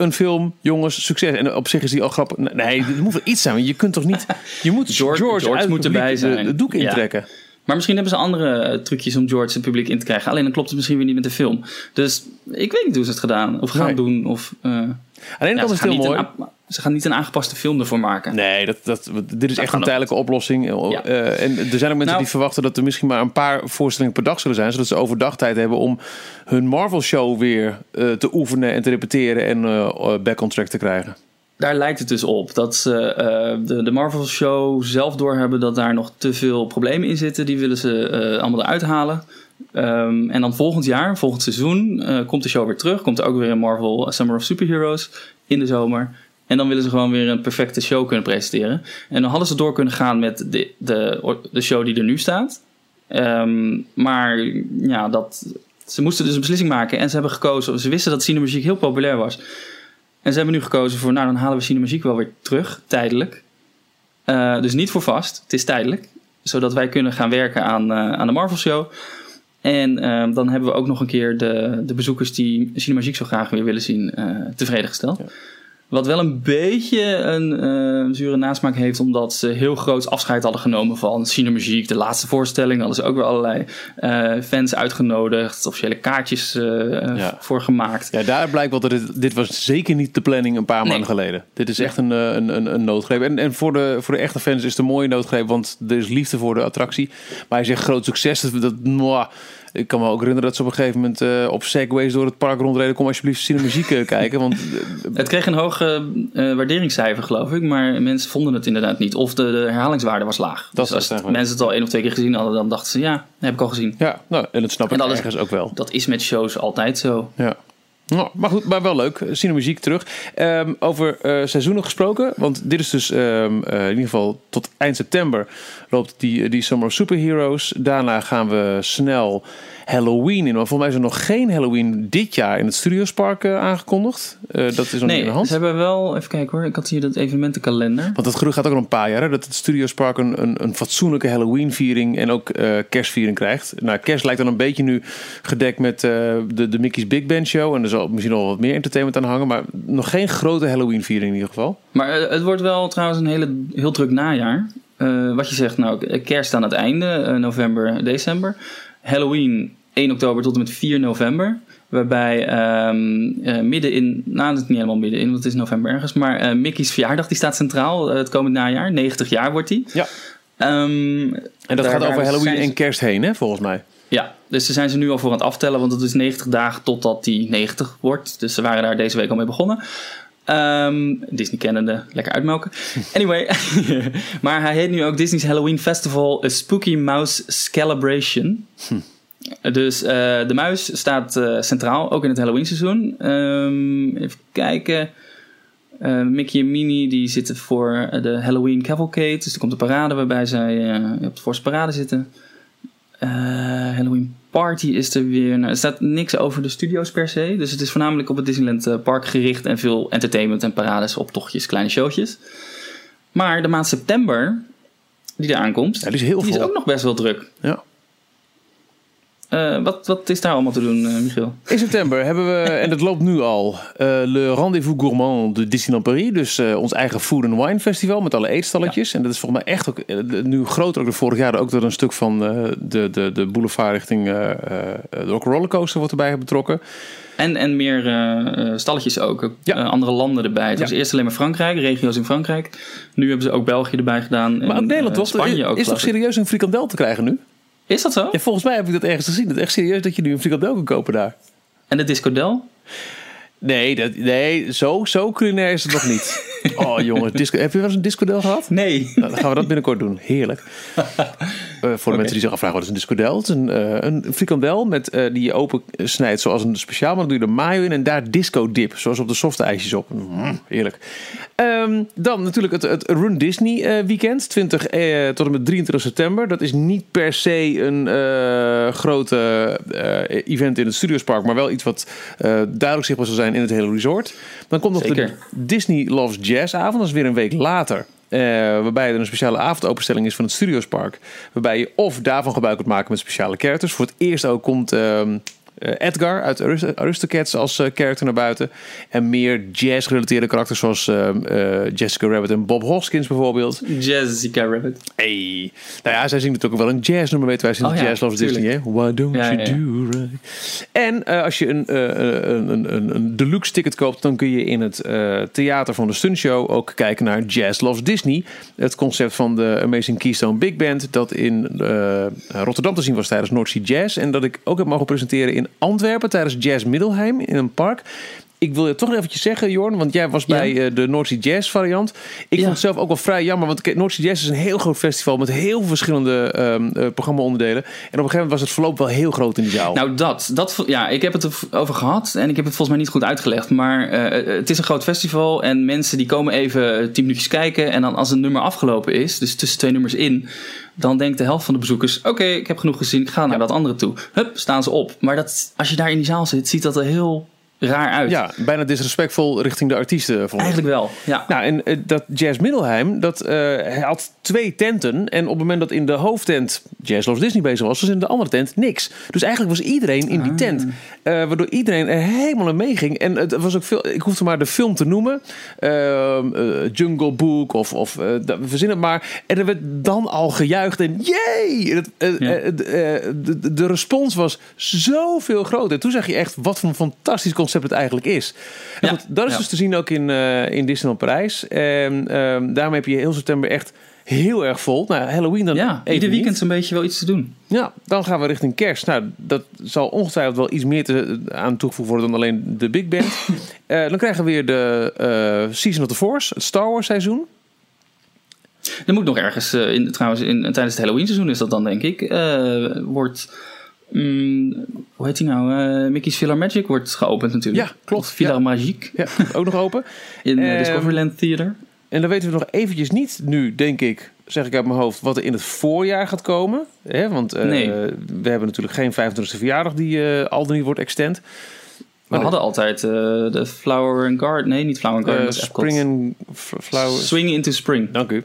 een film, jongens, succes. En op zich is die al grappig. Nee, er moet wel iets zijn. Je kunt toch niet... Je moet George- George, George moet erbij de- zijn. De, doek Ja. intrekken. Maar misschien hebben ze andere eh, trucjes om George het publiek in te krijgen. Alleen dan klopt het misschien weer niet met de film. Dus ik weet niet hoe ze het gedaan of gaan Nee. doen. Of, eh, Aan de ene ja, kant ze, is het heel mooi. een, ze gaan niet een aangepaste film ervoor maken. Nee, dat, dat, dit is echt een tijdelijke oplossing. Ja. Eh, en er zijn ook mensen Nou- die verwachten dat er misschien maar een paar voorstellingen per dag zullen zijn. Zodat ze overdag tijd hebben om hun Marvel-show weer eh, te oefenen en te repeteren en eh, back on track te krijgen. Daar lijkt het dus op dat ze eh, de, de Marvel Show zelf doorhebben dat daar nog te veel problemen in zitten. Die willen ze eh, allemaal eruit halen. Ehm, en dan volgend jaar, volgend seizoen, eh, komt de show weer terug. Komt er ook weer een Marvel Summer of Superheroes in de zomer. En dan willen ze gewoon weer een perfecte show kunnen presenteren. En dan hadden ze door kunnen gaan met de, de, de show die er nu staat. Ehm, maar ja, dat, ze moesten dus een beslissing maken. En ze hebben gekozen, ze wisten dat Cinemagique heel populair was. En ze hebben nu gekozen voor, nou dan halen we Cinemagique wel weer terug, tijdelijk. Eh, dus niet voor vast, het is tijdelijk. Zodat wij kunnen gaan werken aan, eh, aan de Marvel Show. En eh, dan hebben we ook nog een keer de, de bezoekers die Cinemagique zo graag weer willen zien, eh, tevreden gesteld. Wat wel een beetje een eh, zure nasmaak heeft, omdat ze heel groot afscheid hadden genomen van Cinemagique. De laatste voorstelling hadden ze ook weer allerlei eh, fans uitgenodigd, officiële kaartjes eh, Ja. voor gemaakt. Ja, daar blijkt wel dat dit, dit was zeker niet de planning een paar Nee. maanden geleden. Dit is echt een, een, een, een noodgreep. En, en voor, de, voor de echte fans is het een mooie noodgreep, want er is liefde voor de attractie. Maar hij zegt groot succes. Dat, dat, mwah. Ik kan me ook herinneren dat ze op een gegeven moment eh, op segways door het park rondreden. Kom alsjeblieft cinemuziek eh, kijken. Want eh, Het kreeg een hoog eh, eh, waarderingscijfer, geloof ik. Maar mensen vonden het inderdaad niet. Of de, de herhalingswaarde was laag. Dat dus als mensen het al één of twee keer gezien hadden, dan dachten ze... ja, dat heb ik al gezien. ja, nou, en dat snap En ik dat is- ook wel. Dat is met shows altijd zo. Ja. Nou, maar goed, maar wel leuk. Cinemuziek terug. Ehm, over eh, seizoenen gesproken. Want dit is dus ehm, eh, in ieder geval tot eind september loopt die, die Summer of Superheroes. Daarna gaan we snel Halloween in. Maar volgens mij is er nog geen Halloween dit jaar in het Studiospark eh, aangekondigd. Eh, dat is nog niet in de hand. ze hebben wel... Even kijken hoor. Ik had hier dat evenementenkalender. Want het gerucht gaat ook al een paar jaar. Hè, dat het Studiospark een, een, een fatsoenlijke Halloween-viering en ook eh, kerstviering krijgt. Nou, kerst lijkt dan een beetje nu gedekt met de, de Mickey's Big Band Show. En er zal misschien nog wat meer entertainment aan hangen. Maar nog geen grote Halloween-viering in ieder geval. Maar het wordt wel trouwens een hele, heel druk najaar. Wat je zegt, nou, kerst aan het einde, november, december. Halloween 1 oktober tot en met 4 november. Waarbij ehm, eh, midden in, nou dat is niet helemaal midden in, want het is november ergens. Maar eh, Mickey's verjaardag die staat centraal eh, het komend najaar. 90 jaar wordt die. Ja. Ehm, En dat gaat over Halloween ze- en kerst heen, hè, volgens mij. Ja, dus daar zijn ze nu al voor aan het aftellen, want het is 90 dagen totdat die 90 wordt. Dus ze waren daar deze week al mee begonnen. Ehm, Disney kennende, lekker uitmelken. Anyway, maar hij heet nu ook Disney's Halloween Festival A Spooky Mouse Celebration. Dus eh, de muis staat eh, centraal, ook in het Halloween seizoen. Ehm, even kijken. Eh, Mickey en Minnie die zitten voor de Halloween Cavalcade. Dus er komt een parade waarbij zij op de voorste parade zitten. Halloween Party is er weer. Nou, er staat niks over de studio's per se. Dus het is voornamelijk op het Disneyland Park gericht. En veel entertainment en parades, optochtjes, kleine showtjes. Maar de maand september, die eraan komt, Ja, die is heel die is ook nog best wel druk. Ja. Eh, wat, wat is daar allemaal te doen, eh, Michiel? In september hebben we, en dat loopt nu al, eh, Le Rendezvous Gourmand de Disneyland Paris. Dus ons eigen Food and Wine Festival met alle eetstalletjes. En dat is volgens mij echt ook nu groter ook dan vorig jaar. Ook door een stuk van de, de, de boulevard richting de Rock Rollercoaster wordt erbij betrokken. En, en meer stalletjes ook. Ja. andere landen erbij. Het Ja. was eerst alleen maar Frankrijk, regio's in Frankrijk. Nu hebben ze ook België erbij gedaan. Maar ook Nederland toch? Spanje ook, is toch serieus een frikandel te krijgen nu? Is dat zo? Ja, volgens mij heb ik dat ergens gezien. Is echt serieus dat je nu een frikandel kan kopen daar. En de discodel? Nee, dat, nee zo, zo culinair is het nog niet. Oh jongen, disco, heb je wel eens een discodel gehad? Nee. Nou, dan gaan we dat binnenkort doen. Heerlijk. Eh, voor de mensen die zich afvragen wat is een discodel. Het is een, eh, een frikandel met, eh, die je open snijdt zoals een speciaal. Maar dan doe je er mayo in en daar disco dip. Zoals op de softe ijsjes op. Mm, heerlijk. Ehm, dan natuurlijk het, het Run Disney weekend. 20 eh, tot en met 23 september. Dat is niet per se een grote event in het Studiospark. Maar wel iets wat duidelijk zichtbaar zal zijn in het hele resort. Dan komt nog Zeker. de Disney Loves Jazz avond. Dat is weer een week later. Eh, waarbij er een speciale avondopenstelling is van het Studiospark. Waarbij je of daarvan gebruik kunt maken met speciale characters. Voor het eerst ook komt ehm, eh, Edgar uit Arist- Aristocats als eh, character naar buiten. En meer jazz-gerelateerde karakters zoals eh, Jessica Rabbit en Bob Hoskins bijvoorbeeld. Jessica Rabbit. Hey. Nou ja, zij zingt natuurlijk ook wel een jazznummer, weten wij sinds Oh ja, Jazz Loves. Disney. Hè? Why don't Ja, you ja, do right? En eh, als je een, eh, een, een, een, een deluxe ticket koopt, dan kun je in het eh, theater van de stuntshow ook kijken naar Jazz Loves Disney. Het concept van de Amazing Keystone Big Band, dat in eh, Rotterdam te zien was tijdens North Sea Jazz. En dat ik ook heb mogen presenteren in Antwerpen tijdens Jazz Middelheim in een park. Ik wil je toch nog eventjes zeggen, Jorn, want jij was bij eh, de North Sea Jazz variant. Ik Ja. vond het zelf ook wel vrij jammer, want North Sea Jazz is een heel groot festival met heel veel verschillende eh, programma-onderdelen. En op een gegeven moment was het verloop wel heel groot in die zaal. Nou, dat, dat. Ja, ik heb het over gehad en ik heb het volgens mij niet goed uitgelegd. Maar eh, het is een groot festival en mensen die komen even tien minuutjes kijken. En dan als een nummer afgelopen is, dus tussen twee nummers in, dan denkt de helft van de bezoekers: Oké, ik heb genoeg gezien, ik ga naar dat andere toe. Hup, staan ze op. Maar dat, als je daar in die zaal zit, ziet dat er heel raar uit. ja, bijna disrespectvol richting de artiesten. Vond ik. Eigenlijk wel. Ja. Nou, en eh, dat Jazz Middelheim, dat eh, had twee tenten. En op het moment dat in de hoofdtent Jazz Loves Disney bezig was, was in de andere tent niks. Dus eigenlijk was iedereen in die tent. eh, waardoor iedereen er helemaal in meeging. En het was ook veel, ik hoefde maar de film te noemen. Ehm, eh, Jungle Book of, of eh, verzin het maar. En er werd dan al gejuicht en eh, Ja. eh, de, eh, de, de respons was zoveel groter. Toen zag je echt wat voor een fantastisch concept het eigenlijk is. En Ja. goed, dat is Ja. dus te zien ook in, eh, in Disneyland Parijs. En daarmee heb je heel september echt heel erg vol. Nou, Halloween dan Ja, ieder niet. weekend zo'n beetje wel iets te doen. Ja, dan gaan we richting kerst. Nou, dat zal ongetwijfeld wel iets meer te, aan toegevoegd worden dan alleen de Big Band. Eh, dan krijgen we weer de eh, Season of the Force, het Star Wars seizoen. Er moet nog ergens, in, trouwens, in, tijdens het Halloween seizoen is dat dan, denk ik, wordt. Mm, hoe heet die nou? Eh, Mickey's Villa Magic wordt geopend natuurlijk. Ja, klopt. Of Villa Ja. Magique Ja, ook nog open. in eh, Ehm, Discoveryland Theater. En dan weten we nog eventjes niet nu, denk ik, zeg ik uit mijn hoofd, wat er in het voorjaar gaat komen. Hè? Want eh, Nee. we hebben natuurlijk geen 25e verjaardag die al dan niet wordt extend. We Maar hadden altijd de Flower and Garden. Nee, niet Flower and Garden. Spring f- flower. Swing into Spring. Dank u.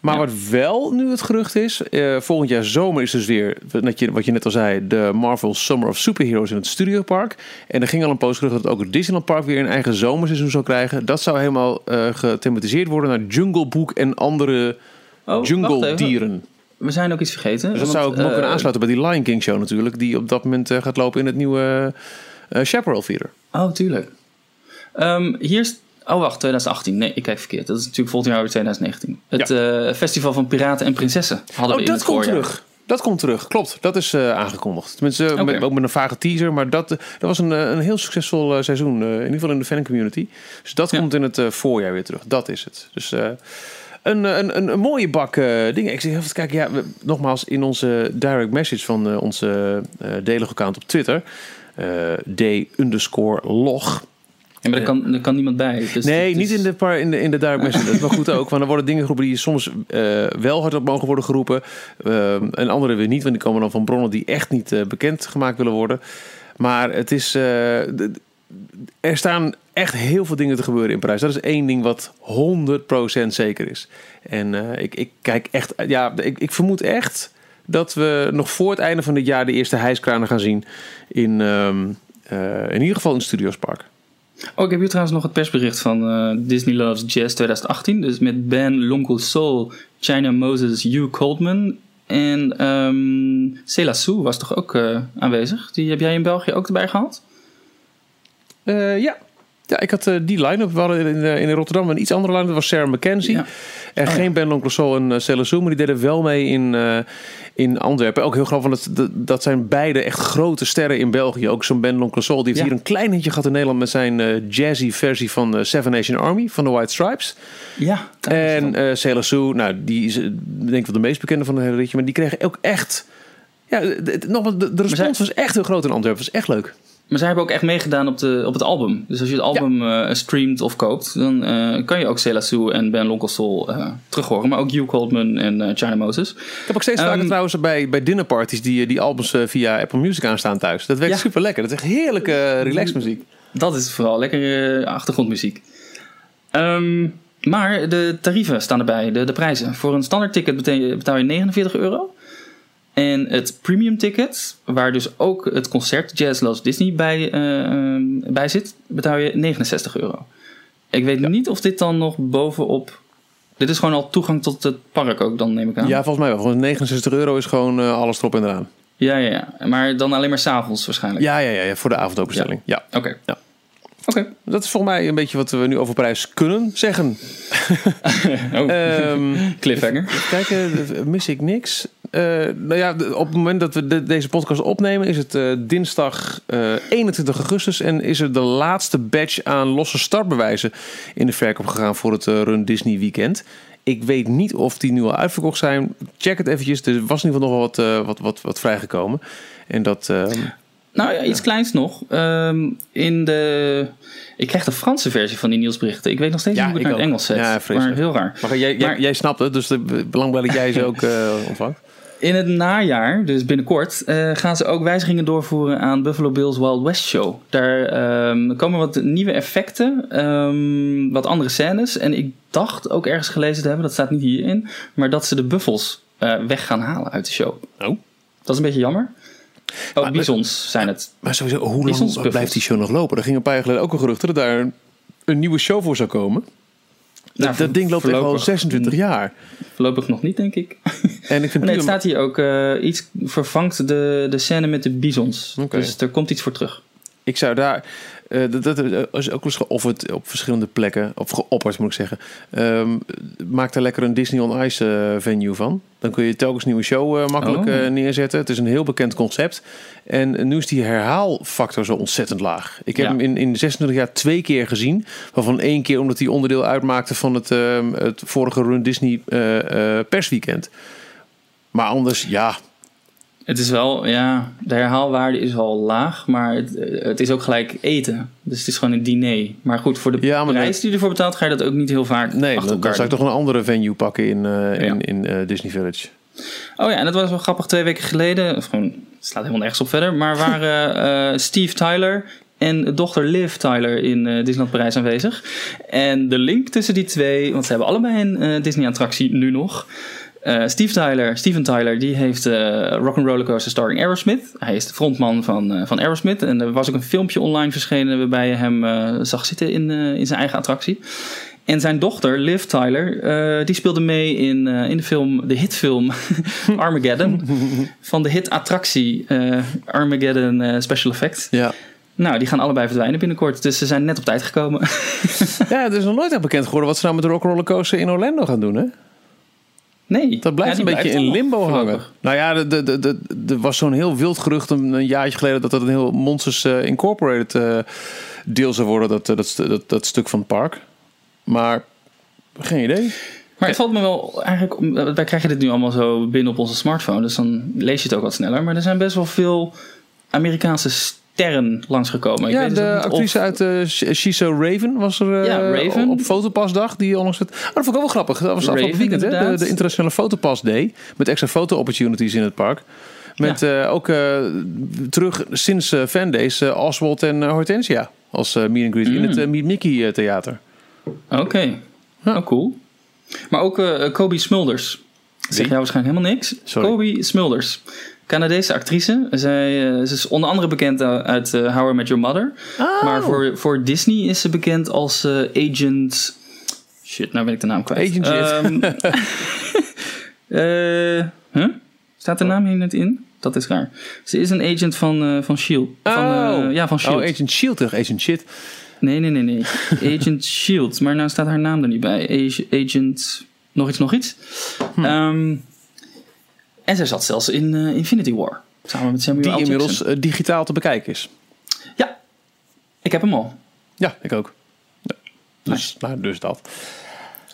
Maar Ja. wat wel nu het gerucht is, eh, volgend jaar zomer is dus weer, wat je, wat je net al zei, de Marvel Summer of Superheroes in het Studiopark. En er ging al een post gerucht dat ook het Disneyland Park weer een eigen zomerseizoen zou krijgen. Dat zou helemaal eh gethematiseerd worden naar Jungle Book en andere Oh, jungle dieren. We zijn ook iets vergeten. Dus dat want, zou ook nog eh, kunnen aansluiten bij die Lion King show natuurlijk, die op dat moment eh, gaat lopen in het nieuwe eh Chaparral Theater. Oh, tuurlijk. Ehm, hier is... Oh, wacht, 2018. Nee, ik kijk verkeerd. Dat is natuurlijk volgend jaar weer 2019. Het eh, Festival van Piraten en Prinsessen hadden we Oh, in dat het komt voorjaar. terug. Dat komt terug, klopt. Dat is eh, aangekondigd. Tenminste, uh, Oké. met, ook met een vage teaser. Maar dat, eh, dat was een, eh, een heel succesvol eh, seizoen. eh, in ieder geval in de fancommunity. Dus dat Ja. komt in het eh, voorjaar weer terug. Dat is het. Dus eh, een, een, een, een mooie bak eh, dingen. Ik zeg even kijken. Ja, we- nogmaals, in onze direct message van eh, onze uh, delige account op Twitter. eh, d underscore log. Ja, maar daar kan, daar kan niemand bij. Dus Nee, niet in de, par, in de, in de direct message. Dat is wel goed ook. Want er worden dingen geroepen die soms eh, wel hardop mogen worden geroepen. eh, en andere weer niet. Want die komen dan van bronnen die echt niet eh, bekend gemaakt willen worden. Maar het is... er staan echt heel veel dingen te gebeuren in Parijs. Dat is één ding wat 100% zeker is. En ik, ik kijk echt... Ja, ik, ik vermoed echt dat we nog voor het einde van dit jaar... de eerste hijskranen gaan zien in... ehm, eh, in ieder geval in het Studiospark. Oh, ik heb hier trouwens nog het persbericht van eh, Disney Loves Jazz 2018. Dus met Ben L'Oncle Soul, China Moses, Hugh Coldman en um, Cela Sue was toch ook uh, aanwezig. Die heb jij in België ook erbij gehad? Uh, ja. Ja, ik had uh, die line-up. We hadden in, uh, in Rotterdam een iets andere line-up. Was Sarah McKenzie. Ja. En oh, geen ja. Ben en uh, Cela Sue, maar die deden wel mee in, uh, in Antwerpen. Ook heel grappig, want dat, dat zijn beide echt grote sterren in België. Ook zo'n Ben L'Oncle Soul. Die heeft ja. hier een klein hitje gehad in Nederland met zijn jazzy versie van Seven Nation Army van de White Stripes. Ja. En uh, Cela Sue, nou, die is denk ik wel de meest bekende van het hele ritje. Maar die kregen ook echt... Ja, de, de, de, respons was echt heel groot in Antwerpen. was echt leuk. Maar zij hebben ook echt meegedaan op, de, op het album. Dus als je het album ja. uh, streamt of koopt, dan uh, kan je ook Cela Sue en Ben L'Oncle Soul uh, terug horen. Maar ook Hugh Coldman en China Moses. Ik heb ook steeds um, vaker trouwens bij, bij dinnerparties die, die albums via Apple Music aanstaan thuis. Dat werkt ja. super lekker. Dat is echt heerlijke relaxmuziek. Dat is vooral lekkere achtergrondmuziek. Um, maar de tarieven staan erbij, de, de prijzen. Voor een standaard ticket betaal je 49 euro. En het premium ticket, waar dus ook het concert Jazz Loves Disney bij, uh, bij zit, betaal je 69 euro. Ik weet ja. niet of dit dan nog bovenop... Dit is gewoon al toegang tot het park ook, dan neem ik aan. Ja, volgens mij wel. Volgens 69 euro is gewoon uh, alles erop en eraan. Ja, ja, ja. Maar dan alleen maar s'avonds waarschijnlijk. Ja, ja, ja, ja, voor de avondopenstelling. Ja. ja. Oké. Okay. Ja. Oké. Okay. Dat is volgens mij een beetje wat we nu over prijs kunnen zeggen. oh. um, Cliffhanger. Kijken, mis ik niks. Uh, nou ja, op het moment dat we de, deze podcast opnemen, is het uh, dinsdag uh, 21 augustus. En is er de laatste batch aan losse startbewijzen in de verkoop gegaan voor het uh, Run Disney weekend. Ik weet niet of die nu al uitverkocht zijn. Check het eventjes. Er was in ieder geval nog wel wat, wat, wat, wat vrijgekomen. En dat. ehm, Nou ja, iets kleins nog. Um, in de... Ik krijg de Franse versie van die nieuwsberichten. Ik weet nog steeds ja, niet hoe ik, ik naar het Engels zet. Ja, maar heel raar. Maar jij, jij, Maar- jij snapt het, dus het belangrijk dat jij ze ook eh, ontvangt. In het najaar, dus binnenkort, eh, gaan ze ook wijzigingen doorvoeren aan Buffalo Bill's Wild West Show. Daar ehm, komen wat nieuwe effecten, ehm, wat andere scènes. En ik dacht ook ergens gelezen te hebben, dat staat niet hierin, maar dat ze de buffels eh, weg gaan halen uit de show. Oh. Dat is een beetje jammer. Oh, Maar- bisons zijn het. Maar sowieso, hoe lang blijft die show nog lopen? Er ging een paar jaar geleden ook een gerucht dat er daar een nieuwe show voor zou komen. Nou, dat, ding loopt echt al voorlopig- 26 jaar. Voorlopig nog niet, denk ik. En ik vind Nee, het staat hier ook eh, iets vervangt de, de scène met de bisons. Dus er komt iets voor terug. Ik zou daar. Eh, dat, dat is ook eens geofferd op verschillende plekken. Of geopperd moet ik zeggen. Ehm, maak daar lekker een Disney on Ice eh, venue van. Dan kun je telkens nieuwe show eh, makkelijk Oh. eh, neerzetten. Het is een heel bekend concept. En nu is die herhaalfactor zo ontzettend laag. Ik heb Ja. hem in, in 26 jaar twee keer gezien. Waarvan één keer omdat hij onderdeel uitmaakte van het, ehm, het vorige Run Disney eh, eh, persweekend. Maar anders, ja. Het is wel, ja, de herhaalwaarde is al laag, maar het, het is ook gelijk eten. Dus het is gewoon een diner. Maar goed, voor de Ja, prijs die je ervoor betaalt, ga je dat ook niet heel vaak Nee, achter dan, dan zou ik toch een andere venue pakken in, eh, Ja. in, in eh, Disney Village. Oh ja, en dat was wel grappig. Twee weken geleden, of gewoon, het slaat helemaal nergens op verder, maar waren eh, Steve Tyler en dochter Liv Tyler in eh, Disneyland Parijs aanwezig. En de link tussen die twee, want ze hebben allebei een Disney-attractie nu nog. Eh, Steve Tyler, Steven Tyler, die heeft eh Rock'n'Roller Coaster starring Aerosmith. Hij is de frontman van, eh, van Aerosmith. En er was ook een filmpje online verschenen waarbij je hem zag zitten in, in zijn eigen attractie. En zijn dochter, Liv Tyler, die speelde mee in, in de film, de hitfilm Armageddon. van de hit-attractie Armageddon Special Effects. Ja. Nou, die gaan allebei verdwijnen binnenkort. Dus ze zijn net op tijd gekomen. Ja, het is nog nooit echt bekend geworden wat ze nou met de Rock'n'Roller Coaster in Orlando gaan doen, hè? Nee. Dat blijft Ja, een beetje blijft in limbo hangen. Nou ja, de- de- de- de- er was zo'n heel wild gerucht een, een jaartje geleden dat dat een heel Monsters eh, Incorporated eh, deel zou worden, dat, eh, dat, dat, dat stuk van het park. Maar geen idee. Maar het valt me wel eigenlijk... Wij krijgen dit nu allemaal zo binnen op onze smartphone. Dus dan lees je het ook wat sneller. Maar er zijn best wel veel Amerikaanse sterren langsgekomen. Ik ja, weet dus ook de niet of- actrice uit She's So Raven was er eh, Ja, Raven. op fotopasdag. Die onlangs het, oh, dat vond ik ook wel grappig. Dat was Raven, afgelopen weekend, hè? De, de internationale fotopas day. Met extra foto-opportunities in het park. Met eh, ook terug sinds eh Fandays Oswald en Hortensia als meet and greet in Mm. het eh, Meet Mickey theater. Oké. Oh, cool. Maar ook Kobe Smulders. Zeg jou waarschijnlijk helemaal niks. Sorry. Kobe Smulders. Canadese actrice. Zij, eh, ze is onder andere bekend uh, uit eh, How I Met Your Mother. Oh. Maar voor, voor Disney is ze bekend als eh, agent... Shit, nou ben ik de naam kwijt. Agent shit. Eh, huh? Staat de naam hier net in? Dat is raar. Ze is een agent van, eh, van S.H.I.E.L.D. Van, eh, ja, van S.H.I.E.L.D. Oh, Agent Shield terug, Agent Shit. Nee, nee, nee, nee. Agent Shield. Maar nou staat haar naam er niet bij. Ag- Agent... Nog iets, nog iets. Hm. Ehm, en zij zat zelfs in eh, Infinity War. Samen met Samuel Die L. inmiddels eh, digitaal te bekijken is. Ja. Ik heb hem al. Ja, ik ook. Ja. Dus, nou, dus dat.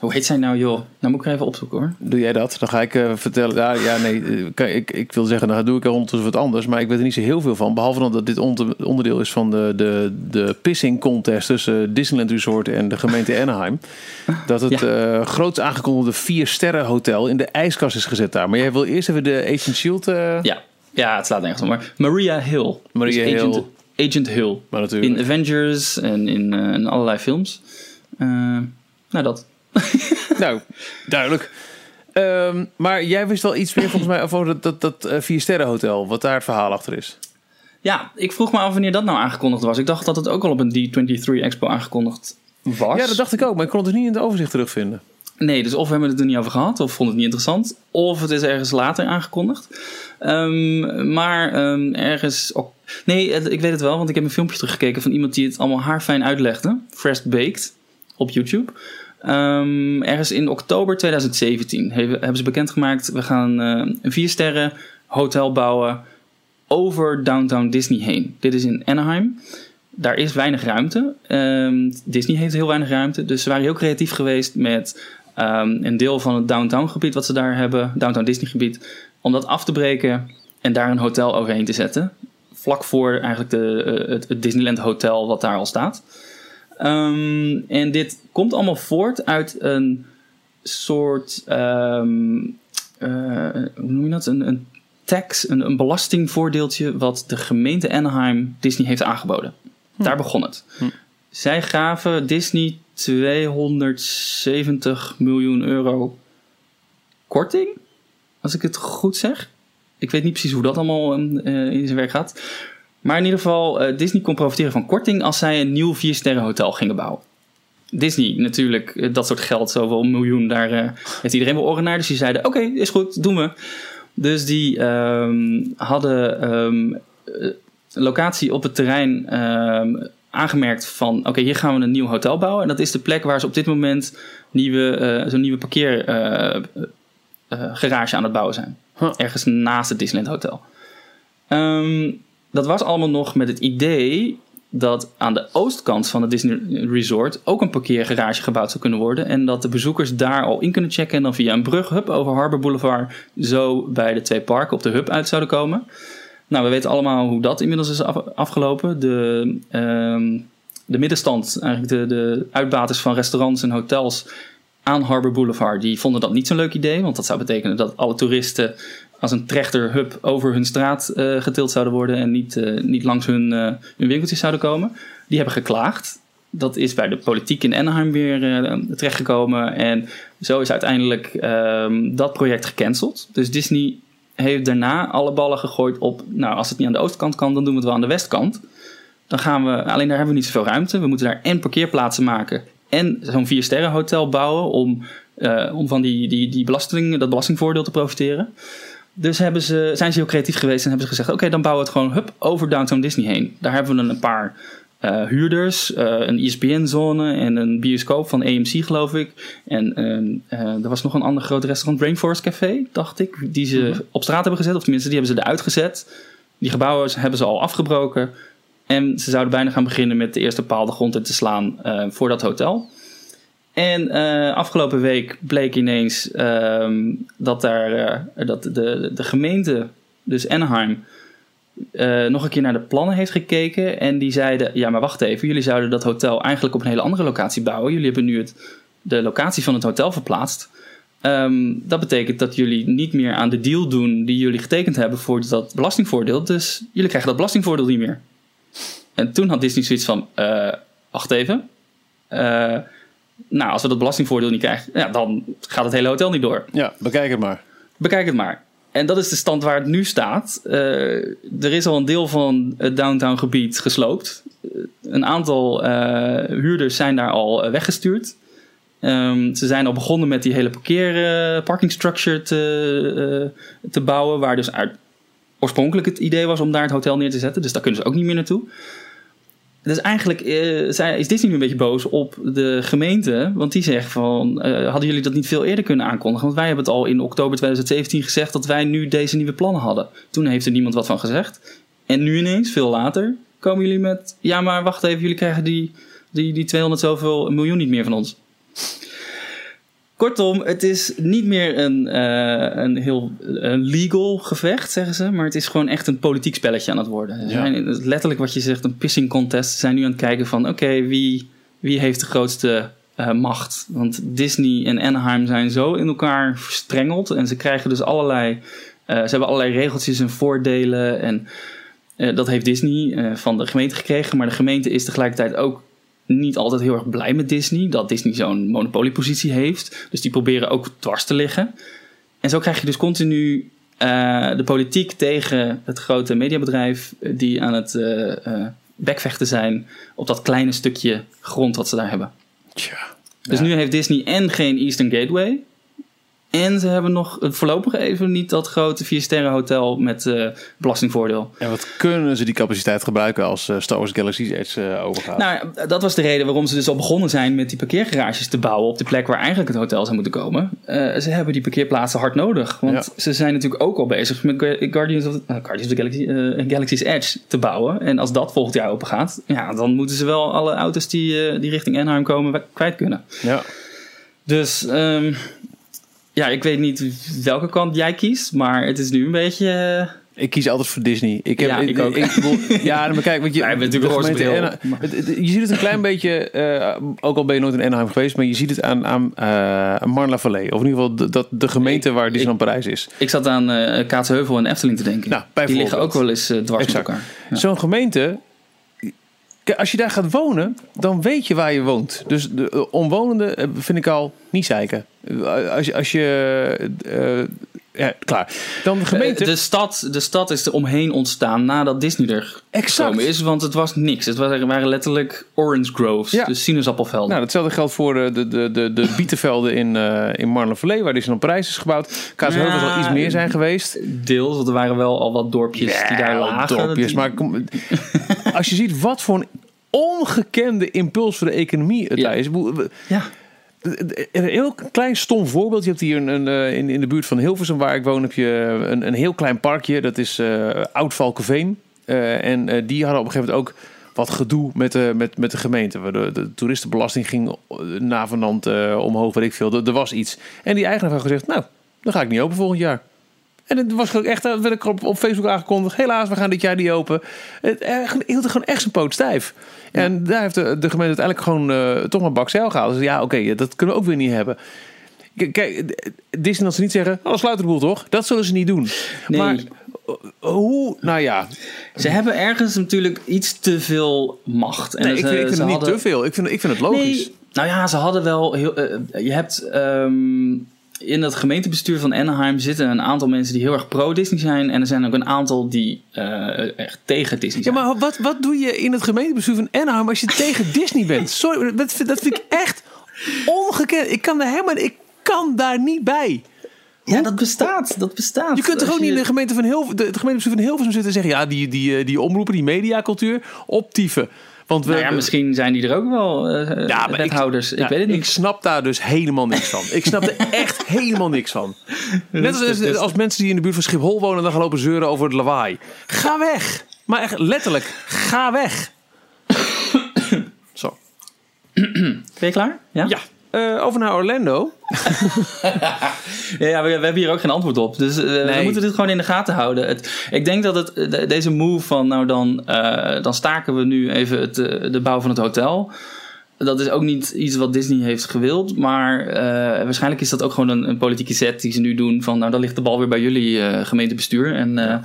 Hoe heet zij nou, joh? Nou moet ik even opzoeken, hoor. Doe jij dat? Dan ga ik eh, vertellen. Ja, ja nee, eh, kan- ik, ik wil zeggen, dan doe ik er ondertussen wat anders. Maar ik weet er niet zo heel veel van. Behalve dan dat dit onder- onderdeel is van de, de, de pissing contest tussen Disneyland Resort en de gemeente Anaheim. Dat het eh groots aangekondigde vier sterren hotel in de ijskast is gezet daar. Maar jij wil eerst even de Agent Shield. eh, Ja. Ja, het slaat nergens op. Maar Maria Hill. Maria Dus Agent, Hill. Agent Hill. Maar natuurlijk. In Avengers en in, eh, in allerlei films. Eh, nou, dat. Nou, duidelijk. Ehm, maar jij wist wel iets meer volgens mij over dat, dat, dat eh, vier sterren hotel. Wat daar het verhaal achter is. Ja, ik vroeg me af wanneer dat nou aangekondigd was. Ik dacht dat het ook al op een D23 Expo aangekondigd was. Ja, dat dacht ik ook. Maar ik kon het dus niet in het overzicht terugvinden. Nee, dus of we hebben het er niet over gehad, of vonden het niet interessant, of het is ergens later aangekondigd. Ehm, maar ehm, ergens. nee, ik weet het wel, want ik heb een filmpje teruggekeken van iemand die het allemaal haarfijn uitlegde. Fresh Baked op YouTube. Ehm, ergens in oktober 2017 hebben, ze bekendgemaakt: we gaan eh, een vier sterren hotel bouwen over downtown Disney heen. Dit is in Anaheim. Daar is weinig ruimte. Ehm, Disney heeft heel weinig ruimte. Dus ze waren heel creatief geweest met ehm, een deel van het downtown gebied wat ze daar hebben, downtown Disney gebied, om dat af te breken en daar een hotel overheen te zetten. Vlak voor eigenlijk de, eh, het Disneyland Hotel wat daar al staat. Ehm, en dit komt allemaal voort uit een soort, ehm, eh, hoe noem je dat? Een, een tax, een, een belastingvoordeeltje wat de gemeente Anaheim Disney heeft aangeboden. Daar begon het. Zij gaven Disney 270 miljoen euro korting, als ik het goed zeg. Ik weet niet precies hoe dat allemaal eh, in zijn werk gaat. Maar in ieder geval, eh, Disney kon profiteren van korting als zij een nieuw 4-sterren hotel gingen bouwen. Disney natuurlijk, eh, dat soort geld, zoveel miljoen, daar eh, heeft iedereen wel oren naar. Dus die zeiden, oké, is goed, doen we. Dus die ehm, hadden ehm, eh, locatie op het terrein ehm, aangemerkt van... oké, hier gaan we een nieuw hotel bouwen. En dat is de plek waar ze op dit moment nieuwe, zo'n nieuwe parkeergarage aan het bouwen zijn. Huh. Ergens naast het Disneyland Hotel. Ehm, dat was allemaal nog met het idee dat aan de oostkant van het Disney Resort ook een parkeergarage gebouwd zou kunnen worden. En dat de bezoekers daar al in kunnen checken en dan via een brug hup, over Harbor Boulevard zo bij de twee parken op de hub uit zouden komen. Nou, we weten allemaal hoe dat inmiddels is af- afgelopen. De, ehm, de middenstand, eigenlijk de, de uitbaters van restaurants en hotels aan Harbor Boulevard, die vonden dat niet zo'n leuk idee. Want dat zou betekenen dat alle toeristen als een trechter hub over hun straat eh, getild zouden worden en niet, eh, niet langs hun, eh, hun winkeltjes zouden komen. Die hebben geklaagd. Dat is bij de politiek in Anaheim weer terechtgekomen. En zo is uiteindelijk ehm, dat project gecanceld. Dus Disney heeft daarna alle ballen gegooid op... nou, als het niet aan de oostkant kan, dan doen we het wel aan de westkant. Dan gaan we... Alleen daar hebben we niet zoveel ruimte. We moeten daar en parkeerplaatsen maken... en zo'n vier sterren hotel bouwen... om, om van die, die, die belasting, dat belastingvoordeel te profiteren. Dus hebben ze, zijn ze heel creatief geweest en hebben ze gezegd... oké, dan bouwen we het gewoon hup, over Downtown Disney heen. Daar hebben we dan een paar eh, huurders, eh, een ESPN-zone en een bioscoop van AMC, geloof ik. En eh, eh, er was nog een ander groot restaurant, Rainforest Café, dacht ik, die ze op straat hebben gezet. Of tenminste, die hebben ze eruit gezet. Die gebouwen hebben ze al afgebroken. En ze zouden bijna gaan beginnen met de eerste paal de grond in te slaan voor dat hotel. En eh, afgelopen week bleek ineens ehm, dat, daar, eh, dat de, de gemeente, dus Anaheim, eh, nog een keer naar de plannen heeft gekeken. En die zeiden: Ja, maar wacht even, jullie zouden dat hotel eigenlijk op een hele andere locatie bouwen. Jullie hebben nu het, de locatie van het hotel verplaatst. Ehm, dat betekent dat jullie niet meer aan de deal doen die jullie getekend hebben voor dat belastingvoordeel. Dus jullie krijgen dat belastingvoordeel niet meer. En toen had Disney zoiets van: Wacht even. Eh, nou, als we dat belastingvoordeel niet krijgen, ja, dan gaat het hele hotel niet door. Ja, bekijk het maar. Bekijk het maar. En dat is de stand waar het nu staat. Eh, er is al een deel van het downtown gebied gesloopt. Eh, een aantal eh, huurders zijn daar al weggestuurd. Ehm, ze zijn al begonnen met die hele parkeer, parking structure te, te bouwen. Waar dus uit, oorspronkelijk het idee was om daar het hotel neer te zetten. Dus daar kunnen ze ook niet meer naartoe. Dus eigenlijk eh, is Disney nu een beetje boos op de gemeente. Want die zegt van, eh, hadden jullie dat niet veel eerder kunnen aankondigen? Want wij hebben het al in oktober 2017 gezegd dat wij nu deze nieuwe plannen hadden. Toen heeft er niemand wat van gezegd. En nu ineens, veel later, komen jullie met... Ja, maar wacht even, jullie krijgen die, die, die 200 zoveel miljoen niet meer van ons. Kortom, het is niet meer een, eh, een heel een legal gevecht, zeggen ze. Maar het is gewoon echt een politiek spelletje aan het worden. Ja. letterlijk wat je zegt, een pissing contest. Ze zijn nu aan het kijken van, oké, wie, wie heeft de grootste eh, macht? Want Disney en Anaheim zijn zo in elkaar verstrengeld. En ze krijgen dus allerlei... eh, ze hebben allerlei regeltjes en voordelen. En dat heeft Disney van de gemeente gekregen. Maar de gemeente is tegelijkertijd ook niet altijd heel erg blij met Disney. Dat Disney zo'n monopoliepositie heeft. Dus die proberen ook dwars te liggen. En zo krijg je dus continu eh, de politiek tegen het grote mediabedrijf... eh, die aan het eh, bekvechten zijn op dat kleine stukje grond wat ze daar hebben. Tja. Dus Ja. nu heeft Disney en geen Eastern Gateway... En ze hebben nog eh, voorlopig even niet dat grote vier sterren hotel met eh, belastingvoordeel. En wat kunnen ze die capaciteit gebruiken als eh, Star Wars Galaxy's Edge overgaat? Nou, dat was de reden waarom ze dus al begonnen zijn met die parkeergarages te bouwen op de plek waar eigenlijk het hotel zou moeten komen. Ze hebben die parkeerplaatsen hard nodig. Want Ja. ze zijn natuurlijk ook al bezig met Gu- Guardians of the, Guardians of the Galaxy, Galaxy's Edge te bouwen. En als dat volgend jaar open gaat, ja, dan moeten ze wel alle auto's die, die richting Anaheim komen kwijt kunnen. ja. Dus ehm, ja, ik weet niet welke kant jij kiest, maar het is nu een beetje. eh, Ik kies altijd voor Disney. Ik heb, Ja, ik ook. bedoel, ja, maar kijk, want je, natuurlijk het- het- je ziet het een klein beetje, eh, ook al ben je nooit in Anaheim geweest, maar je ziet het aan, aan, eh, aan Marne-la-Vallée. Of in ieder geval de, dat, de gemeente waar Disneyland Parijs is. ik zat aan eh Kaatsheuvel en Efteling te denken. Nou, die liggen ook wel eens dwars Exact. met elkaar. Ja. Zo'n gemeente, als je daar gaat wonen, dan weet je waar je woont. Dus de eh, omwonenden eh, vind ik al niet zeiken. Eh, Als je, als je ja, klaar. Dan de gemeente. Eh, De stad, de stad is er omheen ontstaan nadat Disney er Exact. gekomen is, want het was niks. Het waren, letterlijk orange groves, Ja. dus sinaasappelvelden. Nou, hetzelfde geldt voor de, de, de, de, de bietenvelden in, eh in Marne-la-Vallée, waar Disneyland Parijs is gebouwd. Kaatsheuvel zal Ja, iets meer zijn geweest. Deels, want er waren wel al wat dorpjes die daar lagen. dorpjes, Die- maar kom- als je ziet wat voor een ongekende impuls voor de economie het is. Ja, Een heel klein stom voorbeeld. Je hebt hier een, een, eh, in, in de buurt van Hilversum, waar ik woon, heb je een, een heel klein parkje. Dat is eh Oud Valkenveen. Eh, en eh, die hadden op een gegeven moment ook wat gedoe met de, met, met de gemeente. De, de toeristenbelasting ging eh, navenant eh omhoog, weet ik veel. Er was iets. En die eigenaar had gezegd, nou, dan ga ik niet open volgend jaar. En het was echt, dat werd ik op, op Facebook aangekondigd. Helaas, we gaan dit jaar niet open. Het eh, hield er gewoon echt zijn poot stijf. En daar heeft de, de gemeente uiteindelijk gewoon eh, toch maar bakzeil gehaald. Dus ja, oké, dat kunnen we ook weer niet hebben. Kijk, Disneyland ze niet zeggen, oh, sluit de boel toch? Dat zullen ze niet doen. Nee. Maar eh, hoe, nou ja, ze hebben ergens natuurlijk iets te veel macht. En nee, ik vind, ik vind het niet te veel. Ik vind, ik vind het logisch. Nee, nou ja, ze hadden wel heel. je hebt ehm, in het gemeentebestuur van Anaheim zitten een aantal mensen die heel erg pro-Disney zijn. En er zijn ook een aantal die eh, echt tegen Disney Ja, zijn. maar wat, wat doe je in het gemeentebestuur van Anaheim als je tegen Disney bent? Sorry, dat, vind- dat vind ik echt ongekend. Ik kan daar helemaal, ik kan daar niet bij. ja, dat bestaat. Dat bestaat. Je kunt toch ook niet in de gemeente van Hilversum, de, het gemeentebestuur van Hilversum zitten en zeggen, ja, die, die, eh, die omroepen, die mediacultuur, optieven. Want we, Nou ja, misschien zijn die er ook wel, Ja, maar wethouders. Ik, ja, weet het Ik niet. snap daar dus helemaal niks van. Ik snap er echt helemaal niks van. Net als, dus- als mensen die in de buurt van Schiphol wonen... dan gaan lopen zeuren over het lawaai. Ga weg! Maar echt letterlijk, ga weg! Zo. Ben je klaar? Ja? Ja, eh, over naar Orlando. Ja, we, we hebben hier ook geen antwoord op. Dus eh, we moeten dit gewoon in de gaten houden. Het, ik denk dat het, de- deze move van, nou dan, eh, dan staken we nu even het, de bouw van het hotel. Dat is ook niet iets wat Disney heeft gewild. Maar eh, waarschijnlijk is dat ook gewoon een, een politieke set die ze nu doen. Van nou, dan ligt de bal weer bij jullie eh, gemeentebestuur. En eh,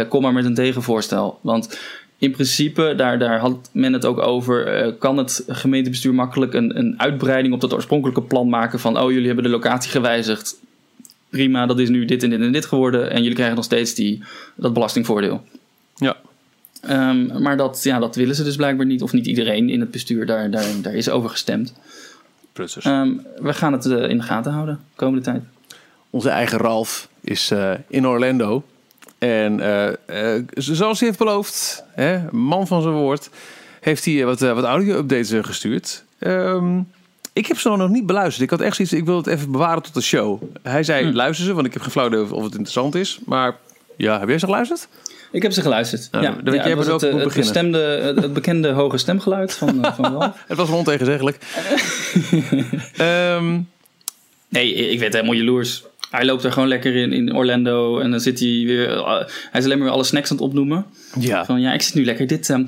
eh, kom maar met een tegenvoorstel. Want in principe, daar, daar had men het ook over. eh, kan het gemeentebestuur makkelijk een, een uitbreiding op dat oorspronkelijke plan maken? Van oh, jullie hebben de locatie gewijzigd. Prima, dat is nu dit en dit en dit geworden. En jullie krijgen nog steeds die, dat belastingvoordeel. Ja. Ehm, maar dat, ja, dat willen ze dus blijkbaar niet. Of niet iedereen in het bestuur daar, daar, daar is over gestemd. Precies. Ehm, we gaan het eh, in de gaten houden de komende tijd. Onze eigen Ralf is eh, in Orlando. En eh, eh, zoals hij heeft beloofd, hè, man van zijn woord, heeft hij eh, wat, wat audio-updates gestuurd. Ehm, ik heb ze nog niet beluisterd. Ik had echt zoiets, ik wil het even bewaren tot de show. Hij zei, luister ze, want ik heb geen flauw idee of het interessant is. Maar ja, heb jij ze geluisterd? Ik heb ze geluisterd. Nou, ja, dan weet ja, jij het welke het, het, bestemde, het, bekende hoge stemgeluid van, van. Het was ontegenzeggelijk. Ehm Nee, ik werd helemaal jaloers. Hij loopt er gewoon lekker in, in Orlando en dan zit hij weer. eh, hij is alleen maar weer alle snacks aan het opnoemen. ja, Van ja, ik zit nu lekker dit, ehm,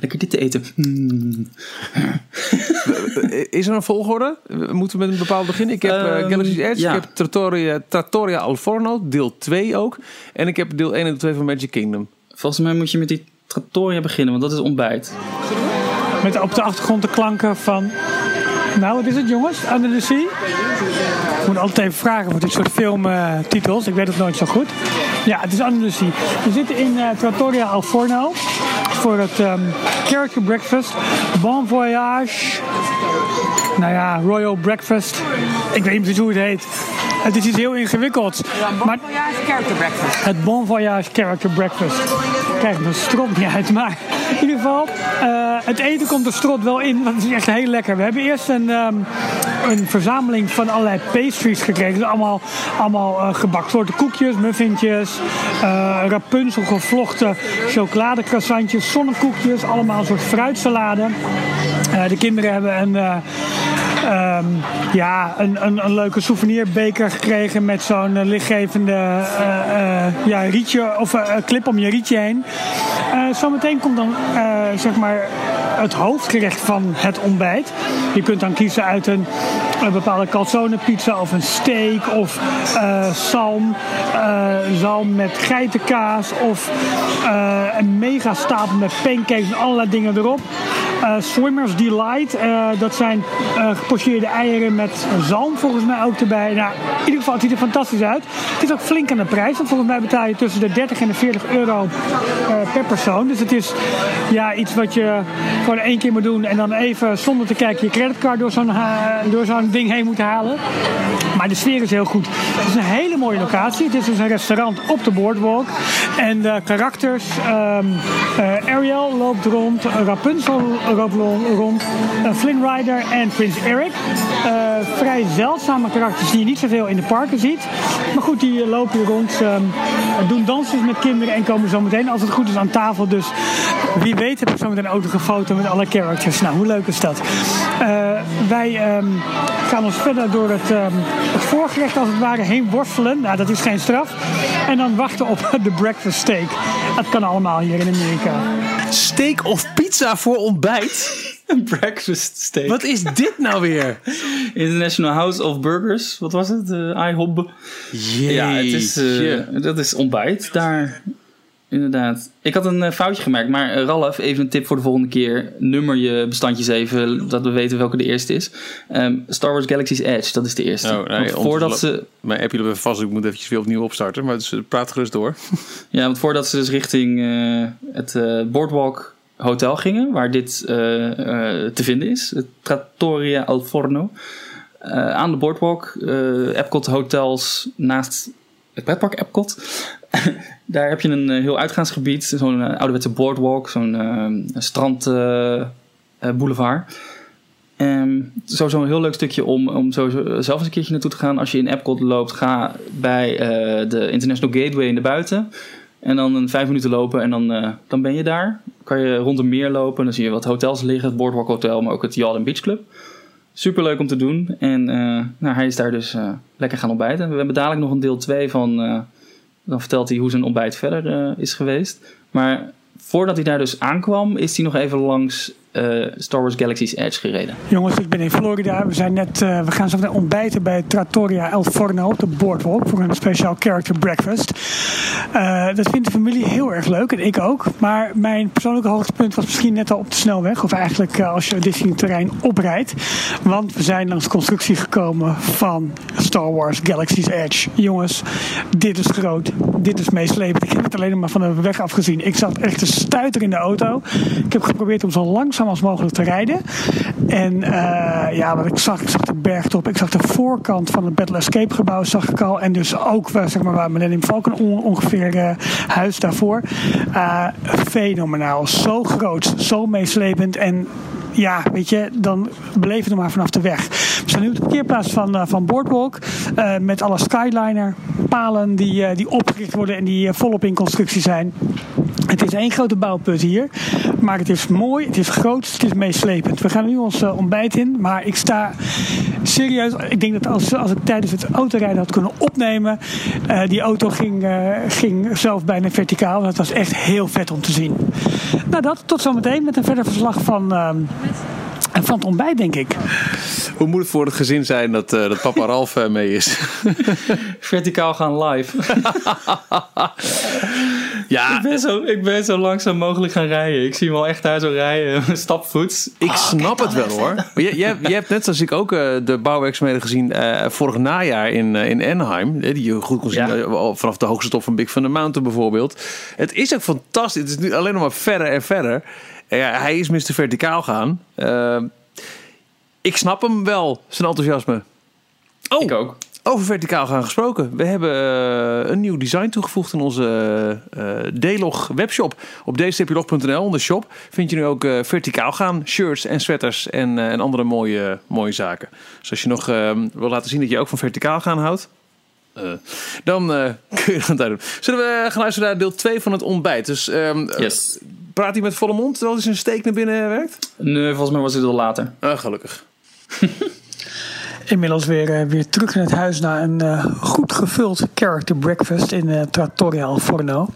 lekker dit te eten. Mm. is er een volgorde? Moeten we met een bepaald beginnen? Ik heb eh, Ehm, Galaxy's Edge, ja. ik heb Trattoria, Trattoria Al Forno, deel 2 ook. En ik heb deel 1 en deel 2 van Magic Kingdom. Volgens mij moet je met die trattoria beginnen, want dat is ontbijt. Met op de achtergrond de klanken van... Nou, wat is het jongens? Under the Sea? Ik moet altijd even vragen voor dit soort filmtitels. ik weet het nooit zo goed. Ja, het is Sea. We zitten in eh, Trattoria Al Forno. Voor het ehm, character breakfast. Bon voyage. Nou ja, royal breakfast. Ik weet niet precies hoe het heet. Het is iets heel ingewikkelds. Maar Voyage Character Breakfast. het Bon Voyage Character Breakfast. Krijg mijn strot niet uit, maar in ieder geval, eh, het eten komt er strot wel in, want het is echt heel lekker. We hebben eerst een, ehm, een verzameling van allerlei pastries gekregen. Dus allemaal, allemaal eh, gebakken soorten koekjes, muffintjes, eh Rapunzel gevlochten chocoladecroissantjes, zonnekoekjes, allemaal een soort fruitsalade. Eh, de kinderen hebben een, eh, ehm, ja, een, een, een leuke souvenirbeker gekregen met zo'n eh, lichtgevende eh, ja, rietje of clip om je rietje heen. Zometeen komt dan zeg maar het hoofdgerecht van het ontbijt. Je kunt dan kiezen uit een, een bepaalde calzone pizza of een steak of eh, zalm, eh, zalm met geitenkaas of eh, een mega stapel met pancakes en allerlei dingen erop. Eh, Swimmers Delight, eh, dat zijn eh gepocheerde eieren met zalm volgens mij ook erbij. Nou, in ieder geval, het ziet er fantastisch uit. Het is ook flink aan de prijs, want volgens mij betaal je tussen de 30 en de 40 euro per persoon. Dus het is ja, iets wat je gewoon één keer moet doen en dan even zonder te kijken je creditcard door zo'n door zo'n ding heen moet halen. Maar de sfeer is heel goed. Het is een hele mooie locatie. Het is dus een restaurant op de boardwalk. En de karakters, eh, Ariel loopt rond, Rapunzel lo- rond, eh, Flynn Rider en Prins Eric. Eh, vrij zeldzame karakters die je niet zoveel in de parken ziet. Maar goed, die eh, lopen hier rond, ehm, doen dansjes met kinderen en komen zo meteen als het goed is aan tafel. Dus wie weet heb ik zo meteen ook nog foto met alle characters. Nou, hoe leuk is dat? Wij ehm, gaan ons verder door het, ehm, het voorgerecht als het ware heen worstelen. Nou, dat is geen straf. En dan wachten op de breakfast steak. Dat kan allemaal hier in Amerika. Steak of pizza voor ontbijt? Een breakfast steak. Wat is dit nou weer? International House of Burgers. Wat was het? Uh, IHOB. Ja, het is, eh, dat is ontbijt daar. Inderdaad. Ik had een eh, foutje gemaakt, maar eh, Ralf, even een tip voor de volgende keer. Nummer je bestandjes even, dat we weten welke de eerste is. Ehm, Star Wars Galaxy's Edge, dat is de eerste. Oh, nee, voordat ze, Mijn appje loopt even vast, ik moet eventjes weer opnieuw opstarten. Maar dus, praat gerust door. ja, want voordat ze dus richting eh, het Boardwalk Hotel gingen, waar dit te vinden is, het Trattoria Al Forno. Aan de Boardwalk, Epcot Hotels naast het pretpark Epcot. Daar heb je een eh, heel uitgaansgebied, zo'n uh, ouderwetse boardwalk, zo'n uh, strandboulevard. Um, sowieso een heel leuk stukje om, om sowieso zelf eens een keertje naartoe te gaan. Als je in Epcot loopt, ga bij de International Gateway in de buiten. En dan een vijf minuten lopen en dan, dan ben je daar. Kan je rond een meer lopen. Dan zie je wat hotels liggen. Het Boardwalk Hotel, maar ook het Yacht Beach Club. Super leuk om te doen. En nou, hij is daar dus lekker gaan ontbijten. We hebben dadelijk nog een deel 2 van dan vertelt hij hoe zijn ontbijt verder uh, is geweest. Maar voordat hij daar dus aankwam, is hij nog even langs uh, Star Wars Galaxy's Edge gereden. Jongens, ik ben in Florida. We, zijn net, uh, we gaan zo meteen ontbijten bij Trattoria El Forno op de Boardwalk voor een speciaal character breakfast. Uh, dat vindt de familie heel erg leuk en ik ook. Maar mijn persoonlijke hoogtepunt was misschien net al op de snelweg. Of eigenlijk als je Disney-terrein oprijdt. Want we zijn langs de constructie gekomen van Star Wars Galaxy's Edge. Jongens, dit is groot. Dit is meeslepend. Ik heb het alleen maar van de weg afgezien. Ik zat echt te stuiter in de auto. Ik heb geprobeerd om zo langzaam als mogelijk te rijden. En uh, ja, wat ik zag, ik zag de bergtop, ik zag de voorkant van het Battle Escape gebouw, zag ik al. En dus ook zeg maar, waar Millennium Falcon ongeveer uh, huis daarvoor. Uh, fenomenaal, zo groot, zo meeslepend en ja, weet je, dan beleven we maar vanaf de weg. We staan nu op de parkeerplaats van, uh, van Boardwalk. Uh, met alle Skyliner palen die, uh, die opgericht worden en die volop in constructie zijn. Het is één grote bouwput hier. Maar het is mooi, het is groot, het is meeslepend. We gaan nu ons ontbijt in. Maar ik sta serieus. Ik denk dat als, als ik tijdens het autorijden had kunnen opnemen. die auto ging, ging zelf bijna verticaal. Dat was echt heel vet om te zien. Nou dat, tot zometeen met een verder verslag van en van het ontbijt, denk ik. Hoe moet het voor het gezin zijn dat, uh, dat papa Ralf uh, mee is? Verticaal gaan live. ja. Ik ben, zo, ik ben zo langzaam mogelijk gaan rijden. Ik zie hem al echt daar zo rijden, stapvoets. Ik oh, snap het wel hoor. Maar je, je, je, hebt net zoals ik ook uh, de bouwwerkzaamheden gezien vorig najaar in, in Anaheim. Die je goed kon zien ja. vanaf de hoogste top van Big Thunder Mountain bijvoorbeeld. Het is ook fantastisch. Het is nu alleen nog maar verder en verder. Ja, hij is Mr. Verticaal gaan. Uh, ik snap hem wel, zijn enthousiasme. Oh, ik ook. Over verticaal gaan gesproken. We hebben uh, een nieuw design toegevoegd in onze uh, D-log webshop. Op dstplog.nl onder shop vind je nu ook uh, verticaal gaan. Shirts en sweaters en, en andere mooie, mooie zaken. Dus als je nog wil laten zien dat je ook van verticaal gaan houdt. Dan kun je dat doen. Zullen we gaan luisteren naar deel 2 van het ontbijt? Dus um, yes. praat hij met volle mond terwijl hij zijn steek naar binnen werkt? Nee, volgens mij was het al later. Ah, gelukkig. Inmiddels weer, uh, weer terug in het huis na een uh, goed gevuld character breakfast in uh, Trattoria al Forno.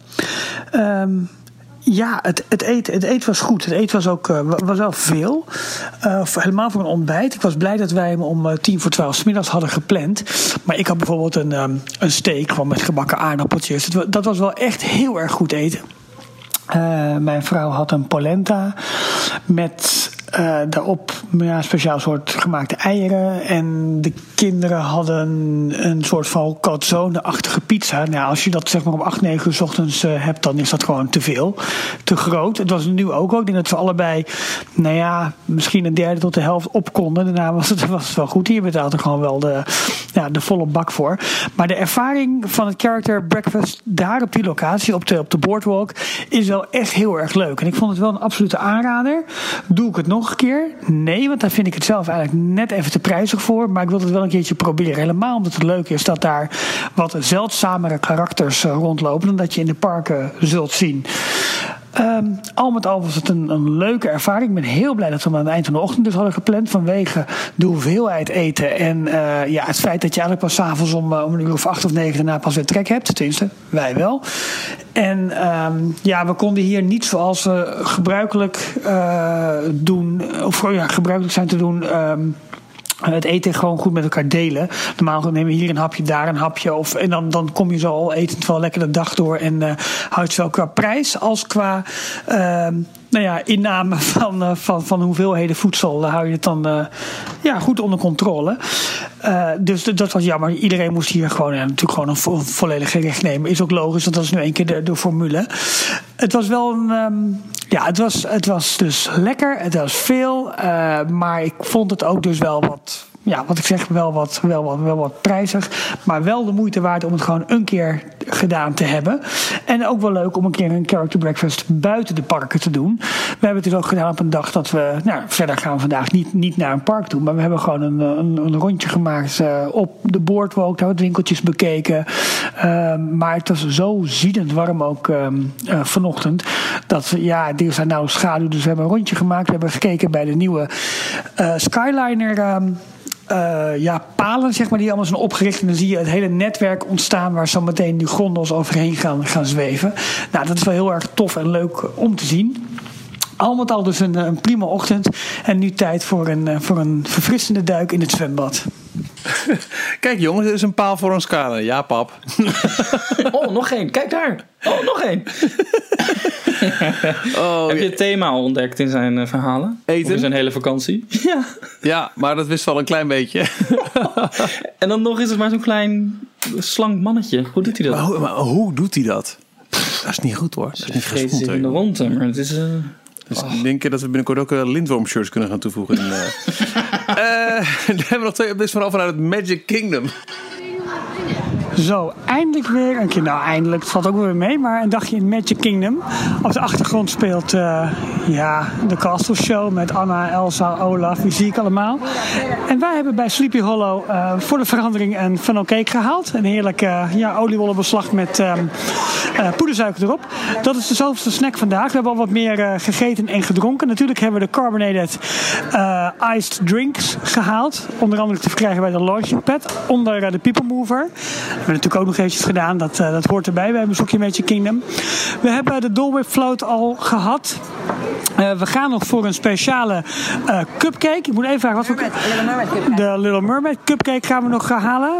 Um, ja, het, het, eten, het eten was goed. Het eten was ook was wel veel. helemaal voor een ontbijt. Ik was blij dat wij hem om tien voor twaalf s middags hadden gepland. Maar ik had bijvoorbeeld een, um, een steak gewoon met gebakken aardappeltjes. Dat was wel echt heel erg goed eten. mijn vrouw had een polenta met uh, daarop ja, speciaal soort gemaakte eieren. En de kinderen hadden een soort van calzone-achtige pizza. Nou, als je dat zeg maar om 8, 9 uur s ochtends uh, hebt, dan is dat gewoon te veel. Te groot. Het was nu ook ook. Ik denk dat we allebei, nou ja, misschien een derde tot de helft op konden. Daarna was het, was het wel goed. Hier betaalt er gewoon wel de, ja, de volle bak voor. Maar de ervaring van het character breakfast daar op die locatie, op op de boardwalk, is wel echt heel erg leuk. En ik vond het wel een absolute aanrader. Doe ik het nog een keer? Nee, want daar vind ik het zelf eigenlijk net even te prijzig voor. Maar ik wil het wel een keertje proberen. Helemaal omdat het leuk is dat daar wat zeldzamere karakters eh, rondlopen. dan dat je in de parken zult zien. Um, al met al was het een, een, leuke ervaring. Ik ben heel blij dat we hem aan het eind van de ochtend dus hadden gepland. Vanwege de hoeveelheid eten. En uh, ja, het feit dat je eigenlijk pas s'avonds om, uh, om een uur of acht of negen daarna pas weer trek hebt. Tenminste, wij wel. En um, ja, we konden hier niet zoals we gebruikelijk uh, doen. Of ja, gebruikelijk zijn te doen. Um, het eten gewoon goed met elkaar delen. Normaal nemen we hier een hapje, daar een hapje. Of, en dan, dan kom je zo al etend wel lekker de dag door. En uh, houdt zowel qua prijs als qua uh, nou ja, inname van, uh, van, van hoeveelheden voedsel. hou je het dan uh, ja, goed onder controle. dus dat was jammer. Iedereen moest hier gewoon, natuurlijk gewoon een, vo volledig gerecht nemen. Is ook logisch, want dat is nu één keer de, de formule. Het was wel een. Um, ja, het was, het was dus lekker. Het was veel. maar ik vond het ook dus wel wat ja, wat ik zeg, wel wat, wel, wat, wel wat prijzig. Maar wel de moeite waard om het gewoon een keer gedaan te hebben. En ook wel leuk om een keer een character breakfast buiten de parken te doen. We hebben het dus ook gedaan op een dag dat we, nou, verder gaan vandaag niet, niet naar een park toe. Maar we hebben gewoon een, een, een rondje gemaakt uh, op de boardwalk. Daar wat winkeltjes bekeken. Uh, maar het was zo ziedend warm ook uh, vanochtend. Dat we, ja, er zijn nou schaduw. Dus we hebben een rondje gemaakt. We hebben gekeken bij de nieuwe uh, Skyliner. Uh, ja, palen, zeg maar, die allemaal zijn opgericht. En dan zie je het hele netwerk ontstaan waar zo meteen die gondels overheen gaan, gaan zweven. Nou, dat is wel heel erg tof en leuk om te zien. Al met al dus een, een prima ochtend. En nu tijd voor een, voor een verfrissende duik in het zwembad. Kijk jongens, er is een paal voor ons scala. Ja, pap. oh, nog één. Kijk daar. Oh, nog één. oh, Heb je het thema ontdekt in zijn uh, verhalen? Eten? in zijn hele vakantie? Ja. Ja, maar dat wist wel een klein beetje. en dan nog is het maar zo'n klein slank mannetje. Hoe doet hij dat? Maar, hoe, maar hoe doet hij dat? dat is niet goed hoor. Dat is niet gezond. in de ronde, maar het is... Uh... Dus oh. ik denk dat we binnenkort ook uh, lindworm shirts kunnen gaan toevoegen. uh, dan hebben we nog twee updates vanaf vanuit het Magic Kingdom. Zo, eindelijk weer een keer. Nou, eindelijk, het valt ook weer mee. Maar een dagje in Magic Kingdom. Op de achtergrond speelt uh, ja, de Castle Show met Anna, Elsa, Olaf. Wie zie ik allemaal. En wij hebben bij Sleepy Hollow uh, voor de verandering een funnel cake gehaald. Een heerlijke uh, ja, oliebollenbeslag met um, poedersuiker erop. Dat is de zoveelste snack vandaag. We hebben al wat meer gegeten en gedronken. Natuurlijk hebben we de carbonated iced drinks gehaald. Onder andere te verkrijgen bij de launching pad. Onder de People Mover. We hebben natuurlijk ook nog eventjes gedaan, dat, uh, dat hoort erbij bij Bezoekje Magic Kingdom. We hebben de Whip Float al gehad. Uh, we gaan nog voor een speciale uh, cupcake. Ik moet even vragen wat voor De Little Mermaid cupcake gaan we nog gaan halen.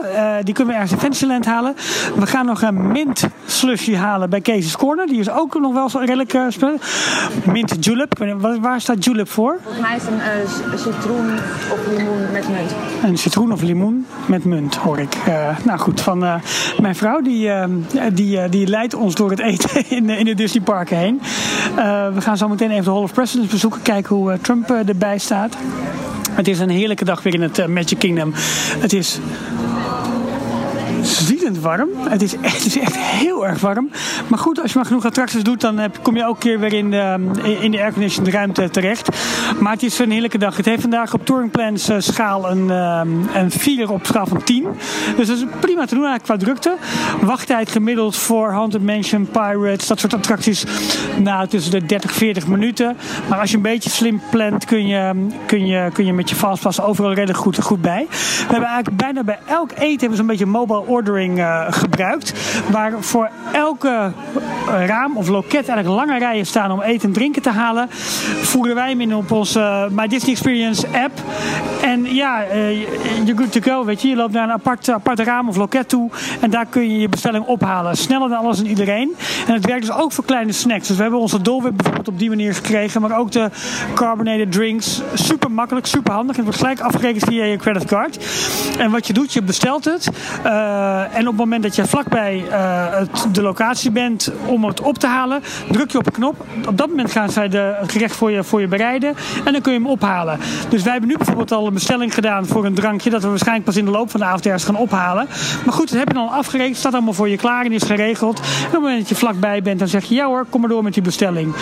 die kunnen we ergens in Fantasyland halen. We gaan nog een mint slushy halen bij Casey's Corner. Die is ook nog wel zo redelijk uh, Mint julep. Waar, waar staat julep voor? Volgens mij is het een citroen of limoen met munt. Een citroen of limoen met munt, hoor ik. nou goed, van uh, mijn vrouw. Die, uh, die, uh, die leidt ons door het eten in, in de Disneyparken heen. we gaan zo meteen even de Hall of Presidents bezoeken. Kijken hoe Trump erbij staat. Het is een heerlijke dag weer in het Magic Kingdom. Het is ziedend warm. Het is, echt, het is echt heel erg warm. Maar goed, als je maar genoeg attracties doet, dan heb, kom je ook keer weer in de, in de airconditioned ruimte terecht. Maar het is een heerlijke dag. Het heeft vandaag op Touring Plans uh, schaal een, een 4 op schaal van 10. Dus dat is prima te doen eigenlijk qua drukte. Wachttijd gemiddeld voor Haunted Mansion, Pirates, dat soort attracties. Nou, tussen de 30, 40 minuten. Maar als je een beetje slim plant, kun je, kun je, kun je met je fastpass overal redelijk goed, goed bij. We hebben eigenlijk bijna bij elk eten hebben zo'n beetje mobile ordering uh, gebruikt. Waar voor elke raam of loket eigenlijk lange rijen staan om eten en drinken te halen. Voeren wij hem in op onze My Disney Experience app. En ja, you're good to go. Weet je. je loopt naar een apart, apart raam of loket toe. En daar kun je je bestelling ophalen. Sneller dan alles en iedereen. En het werkt dus ook voor kleine snacks. Dus we hebben onze Dolwip bijvoorbeeld op die manier gekregen. Maar ook de carbonated drinks. Super makkelijk, super handig. En het wordt gelijk afgerekend via je creditcard. En wat je doet, je bestelt het. En op het moment dat je vlakbij uh, het, de locatie bent om het op te halen, druk je op een knop. Op dat moment gaan zij de, het gerecht voor je, voor je bereiden. En dan kun je hem ophalen. Dus wij hebben nu bijvoorbeeld al een bestelling gedaan voor een drankje. Dat we waarschijnlijk pas in de loop van de avond ergens gaan ophalen. Maar goed, dat heb je dan afgerekend. Staat allemaal voor je klaar en is geregeld. En op het moment dat je vlakbij bent, dan zeg je ja hoor, kom maar door met die bestelling.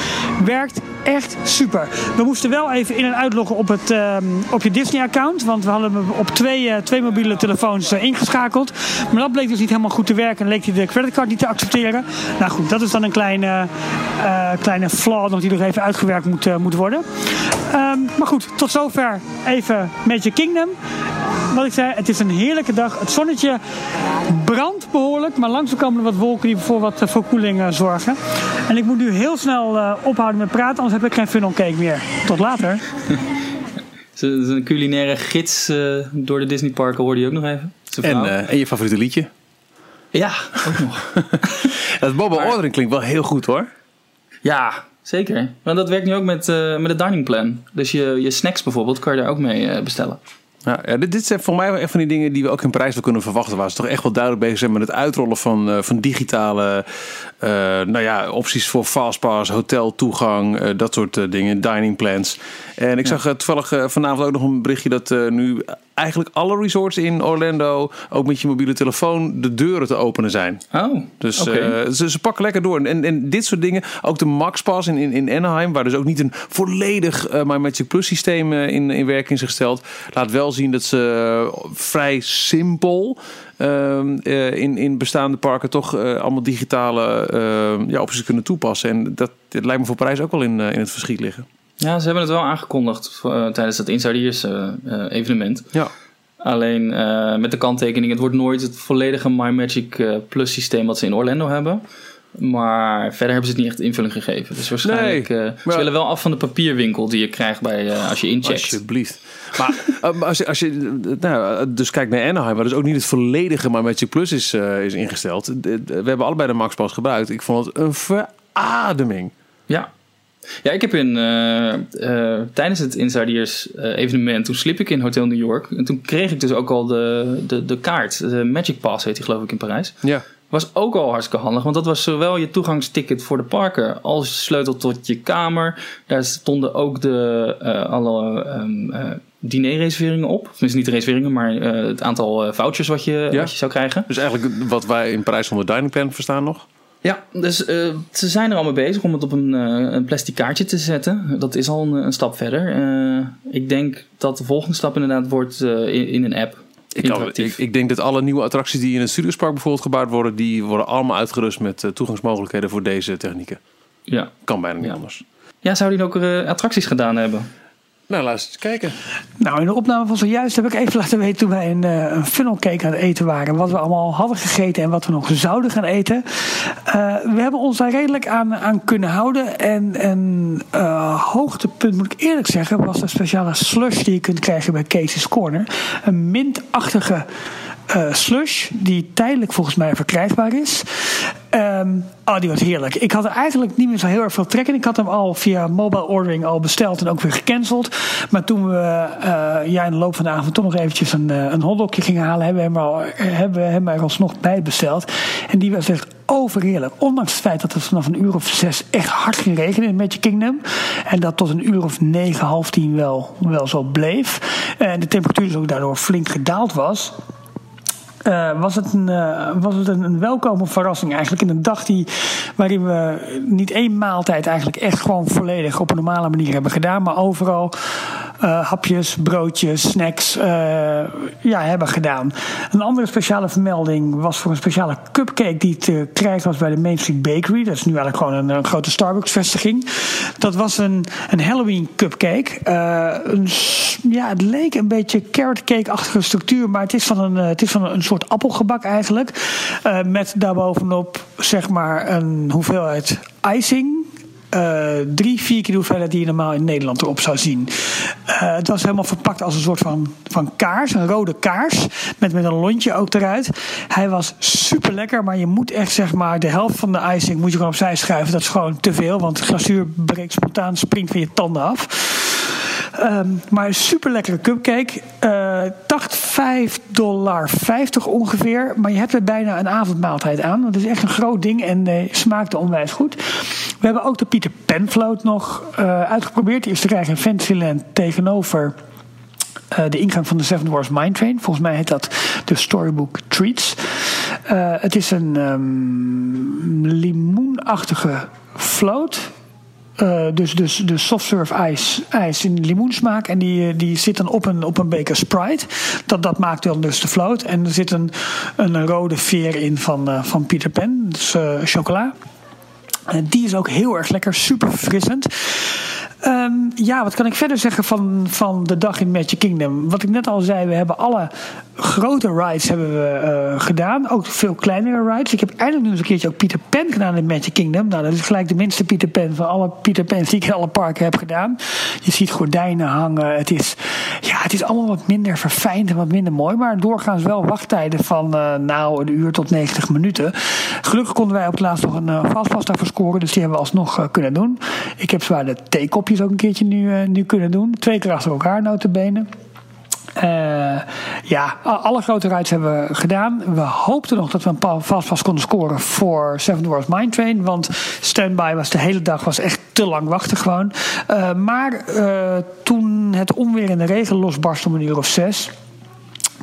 Werkt echt super. We moesten wel even in- en uitloggen op, het, uh, op je Disney-account. Want we hadden hem op twee, uh, twee mobiele telefoons ingeschakeld. Maar dat bleek dus niet helemaal goed te werken. En leek hij de creditcard niet te accepteren. Nou goed, dat is dan een kleine, uh, kleine flaw nog die nog even uitgewerkt moet, uh, moet worden. Um, maar goed, tot zover even Magic Kingdom. Wat ik zei, het is een heerlijke dag. Het zonnetje brandt behoorlijk, maar langzaam komen er wat wolken die voor wat verkoeling zorgen. En ik moet nu heel snel ophouden met praten, anders heb ik geen funnel cake meer. Tot later. Een culinaire gids door de Disneyparken hoorde je ook nog even. En, uh, en je favoriete liedje? Ja, ook nog. dat mobile maar, ordering klinkt wel heel goed hoor. Ja, zeker. Want dat werkt nu ook met, uh, met het dining plan. Dus je, je snacks bijvoorbeeld kan je daar ook mee bestellen. Ja, ja, dit, dit zijn voor mij wel echt van die dingen die we ook in Parijs wel kunnen verwachten. Waar ze toch echt wel duidelijk bezig zijn met het uitrollen van, uh, van digitale uh, nou ja, opties voor fastpass, hoteltoegang, uh, dat soort dingen, dining plans. En ik ja. zag toevallig vanavond ook nog een berichtje dat nu eigenlijk alle resorts in Orlando, ook met je mobiele telefoon, de deuren te openen zijn. Oh, Dus eh, ze, ze pakken lekker door. En, en dit soort dingen, ook de Max Pass in, in, in Anaheim, waar dus ook niet een volledig eh My Magic Plus systeem eh, in, in werking is gesteld, laat wel zien dat ze eh, vrij simpel ehm, eh, in, in bestaande parken toch allemaal digitale ja, opties kunnen toepassen. En dat, dat lijkt me voor Parijs ook wel in, in het verschiet liggen. Ja, ze hebben het wel aangekondigd eh, tijdens dat Insiders eh, evenement. Ja. Alleen eh, met de kanttekening, het wordt nooit het volledige My Magic Plus systeem wat ze in Orlando hebben. Maar verder hebben ze het niet echt invulling gegeven. Dus waarschijnlijk, Nee, ze willen wel af van de papierwinkel die je krijgt bij, als je incheckt. Alsjeblieft. Maar als je, als je nou, dus kijkt naar Anaheim, waar dus ook niet het volledige maar Magic Plus is, is ingesteld. We hebben allebei de Max Pass gebruikt. Ik vond het een verademing. Ja. Ja, ik heb in, eh, eh, tijdens het Insiders eh, evenement, toen sliep ik in Hotel New York. En toen kreeg ik dus ook al de, de, de kaart. De Magic Pass heet die geloof ik in Parijs. Ja. Was ook al hartstikke handig, want dat was zowel je toegangsticket voor de parken als je sleutel tot je kamer. Daar stonden ook de, alle eh, dinerreserveringen op. Tenminste, niet de reserveringen, maar het aantal vouchers wat je, Ja. wat je zou krijgen. Dus eigenlijk wat wij in Parijs onder dining plan verstaan nog. Ja, dus eh, ze zijn er al mee bezig om het op een, eh, een plastic kaartje te zetten. Dat is al een, een stap verder. Eh, ik denk dat de volgende stap inderdaad wordt in, in een app. Ik, ik, ik denk dat alle nieuwe attracties die in het Studiospark bijvoorbeeld gebouwd worden, die worden allemaal uitgerust met toegangsmogelijkheden voor deze technieken. ja. Kan bijna niet Ja. anders. ja, zou die ook attracties gedaan hebben? Nou, laat eens kijken. Nou, in de opname van zojuist heb ik even laten weten toen wij een, eh, een funnelcake aan het eten waren. Wat we allemaal hadden gegeten en wat we nog zouden gaan eten. Eh, we hebben ons daar redelijk aan, aan kunnen houden. En een eh, hoogtepunt, moet ik eerlijk zeggen, was de speciale slush die je kunt krijgen bij Casey's Corner. Een mintachtige eh, slush die tijdelijk volgens mij verkrijgbaar is. Ehm, oh, die was heerlijk. Ik had er eigenlijk niet meer zo heel erg veel trek in. Ik had hem al via mobile ordering al besteld en ook weer gecanceld. Maar toen we ja, in de loop van de avond toch nog eventjes een, eh, een hotdogje gingen halen, hebben we hem, al, hebben we hem er alsnog bij besteld. En die was echt overheerlijk. Ondanks het feit dat het vanaf een uur of zes echt hard ging regenen in Magic Kingdom. En dat tot een uur of negen, half tien wel, wel zo bleef. En de temperatuur dus ook daardoor flink gedaald was. Eh, was het, een, eh, was het een, een welkome verrassing eigenlijk. In een dag die, waarin we niet één maaltijd eigenlijk echt gewoon volledig op een normale manier hebben gedaan. Maar overal eh, hapjes, broodjes, snacks eh, ja, hebben gedaan. Een andere speciale vermelding was voor een speciale cupcake die te krijgen was bij de Main Street Bakery. Dat is nu eigenlijk gewoon een, een grote Starbucks vestiging. Dat was een, een Halloween cupcake. Eh, een, ja, het leek een beetje carrot cake-achtige structuur. Maar het is van een, het is van een soort appelgebak eigenlijk. Met daarbovenop zeg maar een hoeveelheid icing. Eh, drie, vier keer de die je normaal in Nederland erop zou zien. Eh, het was helemaal verpakt als een soort van, van kaars, een rode kaars. Met, met een lontje ook eruit. Hij was super lekker, maar je moet echt zeg maar de helft van de icing moet je gewoon opzij schuiven. Dat is gewoon te veel, want glazuur breekt spontaan, springt van je tanden af. Ehm, maar een super lekkere cupcake. 5,50 dollar ongeveer. Maar je hebt er bijna een avondmaaltijd aan. Het is echt een groot ding en eh, smaakte onwijs goed. We hebben ook de Peter Pan float nog eh, uitgeprobeerd. Die is te krijgen in Fantasyland tegenover eh, de ingang van de Seven Wars Mine Train. Volgens mij heet dat de Storybook Treats. Eh, het is een ehm, limoenachtige float. Dus, dus, dus soft serve ijs, ijs in limoensmaak. En die, die zit dan op een, op een beker Sprite. Dat, dat maakt dan dus de float. En er zit een, een rode veer in van, eh, van Peter Pan. Dus eh, chocola. En die is ook heel erg lekker, super verfrissend. Ehm, ja, wat kan ik verder zeggen van, van de dag in Magic Kingdom? Wat ik net al zei, we hebben alle grote rides hebben we, eh, gedaan. Ook veel kleinere rides. Ik heb eindelijk nu eens een keertje ook Peter Pan gedaan in Magic Kingdom. Nou, dat is gelijk de minste Peter Pan van alle Peter Pans die ik in alle parken heb gedaan. Je ziet gordijnen hangen. Het is, ja, het is allemaal wat minder verfijnd en wat minder mooi. Maar doorgaans wel wachttijden van eh, nou een uur tot 90 minuten. Gelukkig konden wij op het laatst nog een uh, fastpass daarvoor scoren. Dus die hebben we alsnog eh, kunnen doen. Ik heb zwaar de theekopjes ook een keertje nu, eh, nu kunnen doen. Twee keer achter elkaar notabene. Eh ja, alle grote rides hebben we gedaan. We hoopten nog dat we een paar fastpass konden scoren voor Seven Dwarfs Mine Train. Want standby was de hele dag was echt te lang wachten gewoon. Eh, maar eh, toen het onweer in de regen losbarst om een uur of zes...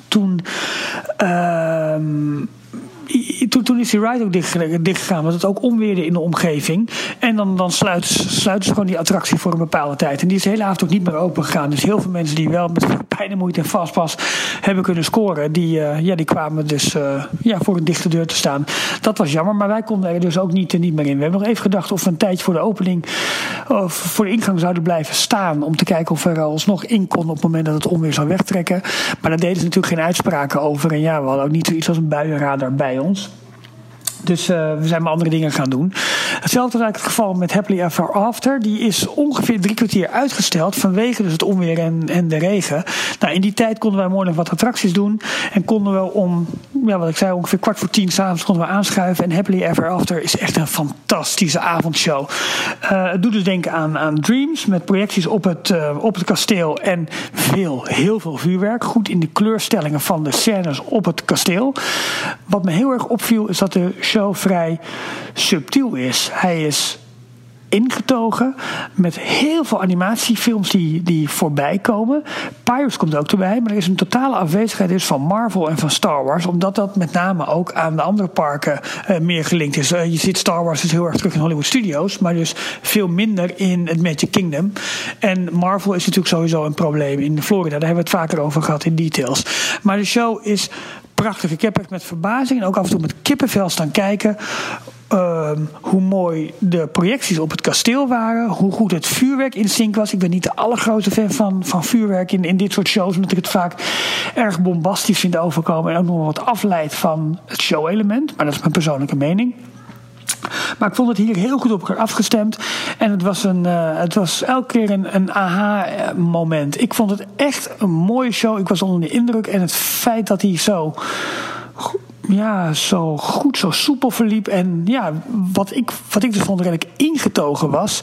toen. Toen, is die ride ook dicht, dichtgegaan, want het ook onweerde in de omgeving. En dan, dan sluiten, sluiten ze gewoon die attractie voor een bepaalde tijd. En die is de hele avond ook niet meer open gegaan. Dus heel veel mensen die wel met pijn en moeite en vastpas hebben kunnen scoren, die, eh, ja, die kwamen dus eh, ja, voor een dichte deur te staan. Dat was jammer, maar wij konden er dus ook niet, eh, niet meer in. We hebben nog even gedacht of we een tijdje voor de opening, of voor de ingang zouden blijven staan. Om te kijken of we er alsnog in konden op het moment dat het onweer zou wegtrekken. Maar daar deden ze natuurlijk geen uitspraken over. En ja, we hadden ook niet zoiets als een buienradar bij ons. Dus eh, we zijn maar andere dingen gaan doen. Hetzelfde is eigenlijk het geval met Happily Ever After. Die is ongeveer drie kwartier uitgesteld vanwege dus het onweer en, en de regen. Nou, in die tijd konden wij mooi nog wat attracties doen. En konden we om, ja, wat ik zei, ongeveer kwart voor tien s'avonds konden we aanschuiven. En Happily Ever After is echt een fantastische avondshow. Eh, het doet dus denken aan, aan Dreams met projecties op het, eh, op het kasteel. En veel, heel veel vuurwerk. Goed in de kleurstellingen van de scènes op het kasteel. Wat me heel erg opviel is dat de show vrij subtiel is. Hij is ingetogen met heel veel animatiefilms die, die voorbij komen. Pirates komt ook erbij, maar er is een totale afwezigheid dus van Marvel en van Star Wars, omdat dat met name ook aan de andere parken eh, meer gelinkt is. Eh, je ziet Star Wars is heel erg terug in Hollywood Studios, maar dus veel minder in het Magic Kingdom. En Marvel is natuurlijk sowieso een probleem in Florida. Daar hebben we het vaker over gehad in details. Maar de show is prachtig. Ik heb echt met verbazing en ook af en toe met kippenvel staan kijken. ehm, hoe mooi de projecties op het kasteel waren. Hoe goed het vuurwerk in sync was. Ik ben niet de allergrootste fan van, van vuurwerk in, in dit soort shows. Omdat ik het vaak erg bombastisch vind overkomen. En ook nog wat afleidt van het show-element. Maar dat is mijn persoonlijke mening. Maar ik vond het hier heel goed op elkaar afgestemd. En het was, een, eh, het was elke keer een, een aha-moment. Ik vond het echt een mooie show. Ik was onder de indruk. En het feit dat hij zo, ja, zo goed, zo soepel verliep. En ja, wat ik, wat ik dus vond redelijk ingetogen was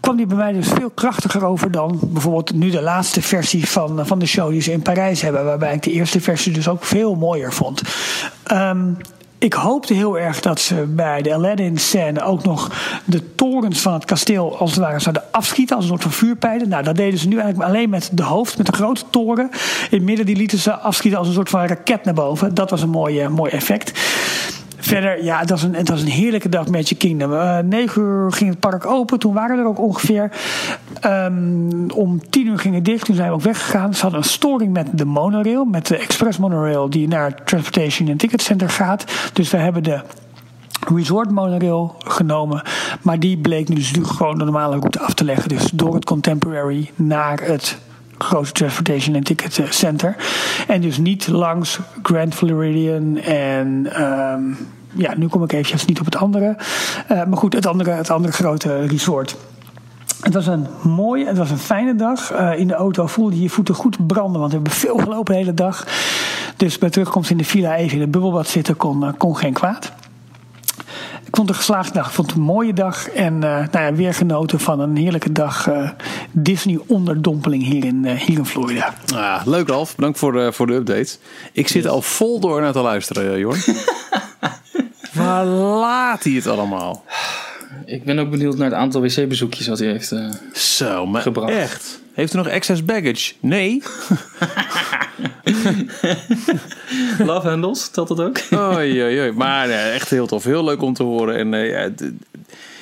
kwam die bij mij dus veel krachtiger over dan bijvoorbeeld nu de laatste versie van, van de show die ze in Parijs hebben. Waarbij ik de eerste versie dus ook veel mooier vond. Ehm, ik hoopte heel erg dat ze bij de Aladdin-scène ook nog de torens van het kasteel als het ware zouden afschieten als een soort van vuurpijlen. Nou, dat deden ze nu eigenlijk alleen met de hoofd, met de grote toren. In het midden die lieten ze afschieten als een soort van raket naar boven. Dat was een mooi, eh, mooi effect. Verder, ja, het was een, een heerlijke dag Magic Kingdom. Eh 9 uur ging het park open. Toen waren we er ook ongeveer. Ehm, om 10 uur ging het dicht. Toen zijn we ook weggegaan. Ze hadden een storing met de monorail. Met de express monorail die naar het Transportation and Ticket Center gaat. Dus we hebben de Resort monorail genomen. Maar die bleek nu dus gewoon de normale route af te leggen. Dus door het Contemporary naar het grote Transportation and Ticket Center. En dus niet langs Grand Floridian en... ehm, ja, nu kom ik eventjes niet op het andere. Eh, maar goed, het andere, het andere grote resort. Het was een mooie, het was een fijne dag. Eh, in de auto voelde je je voeten goed branden, want we hebben veel gelopen de hele dag. Dus bij terugkomst in de villa even in het bubbelbad zitten kon, eh, kon geen kwaad. Ik vond het een geslaagde dag. Ik vond het een mooie dag. En eh, nou ja, weer genoten van een heerlijke dag eh, Disney onderdompeling hier in, eh, hier in Florida. Ah, leuk Ralf, bedankt voor de, voor de update. Ik zit al vol door naar te luisteren, Jorn. Waar laat hij het allemaal? Ik ben ook benieuwd naar het aantal wc-bezoekjes wat hij heeft. eh. Zo, maar Gebracht. echt. Heeft u nog excess baggage? Nee. Love handles, telt dat ook? Oei, oei. Maar nee, echt heel tof. Heel leuk om te horen. En eh, ja,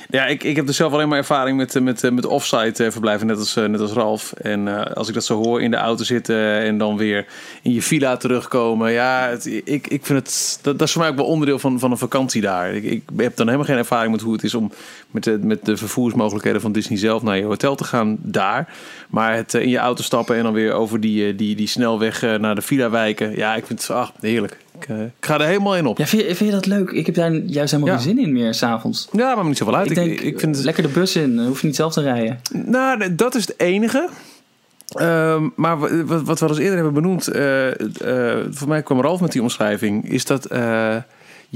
ja ik, ik heb dus zelf alleen maar ervaring met, eh, met, eh, met offsite eh, verblijven, net als, net als Ralf. En als ik dat zo hoor in de auto zitten en dan weer in je villa terugkomen. Ja, ik, ik vind het, dat, is voor mij ook wel onderdeel van, van een vakantie daar. Ik, ik heb dan helemaal geen ervaring met hoe het is om met de, met de vervoersmogelijkheden van Disney zelf naar je hotel te gaan daar. Maar het in je auto stappen en dan weer over die, die, die snelweg naar de villa wijken. Ja, ik vind het ach, heerlijk. Ik, eh, ik ga er helemaal in op. Ja, vind je, vind je dat leuk? Ik heb daar juist helemaal Ja. geen zin in meer s'avonds. Ja, maar niet zoveel uit. Ik denk, ik vind het, lekker de bus in, dan hoef je niet zelf te rijden. Nou, dat is het enige. Ehm, maar wa- wat, wat we al eens eerder hebben benoemd, eh, eh, voor mij kwam Ralf met die omschrijving, is dat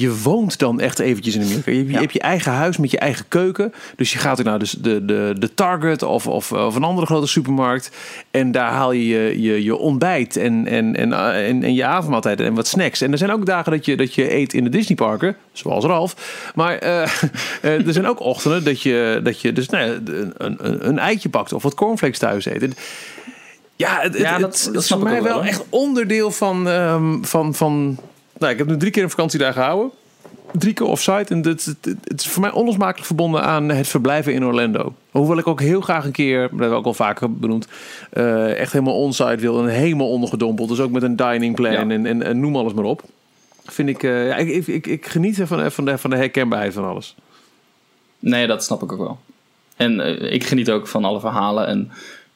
je woont dan echt eventjes in Amerika. Je, hebt- je Ja. hebt je eigen huis met je eigen keuken. Dus je gaat ook naar de, de, de, de Target of, of, of een andere grote supermarkt. En daar haal je je, je, je ontbijt en, en, en, eh, en, en je avondmaaltijd en wat snacks. En er zijn ook dagen dat je, dat je eet in de Disneyparken, zoals Ralf. Maar eh, eh, er zijn ook ochtenden dat je, dat je dus nou, een, een, een eitje pakt of wat cornflakes thuis eet. Ja, het, Ja, het- dat- het dat is voor mij wel, echt onderdeel van, ehm, van, van... Nou, ik heb nu drie keer een vakantie daar gehouden. Drie keer offsite. En het, het, is voor mij onlosmakelijk verbonden aan het verblijven in Orlando. Hoewel ik ook heel graag een keer, dat hebben we ook al vaker benoemd... eh, echt helemaal onsite wil en helemaal ondergedompeld. Dus ook met een dining plan Ja. en, en, en noem alles maar op. Vind ik, eh, ja, ik, ik, ik, geniet van, van, de, van de herkenbaarheid van alles. Nee, dat snap ik ook wel. En eh, ik geniet ook van alle verhalen. En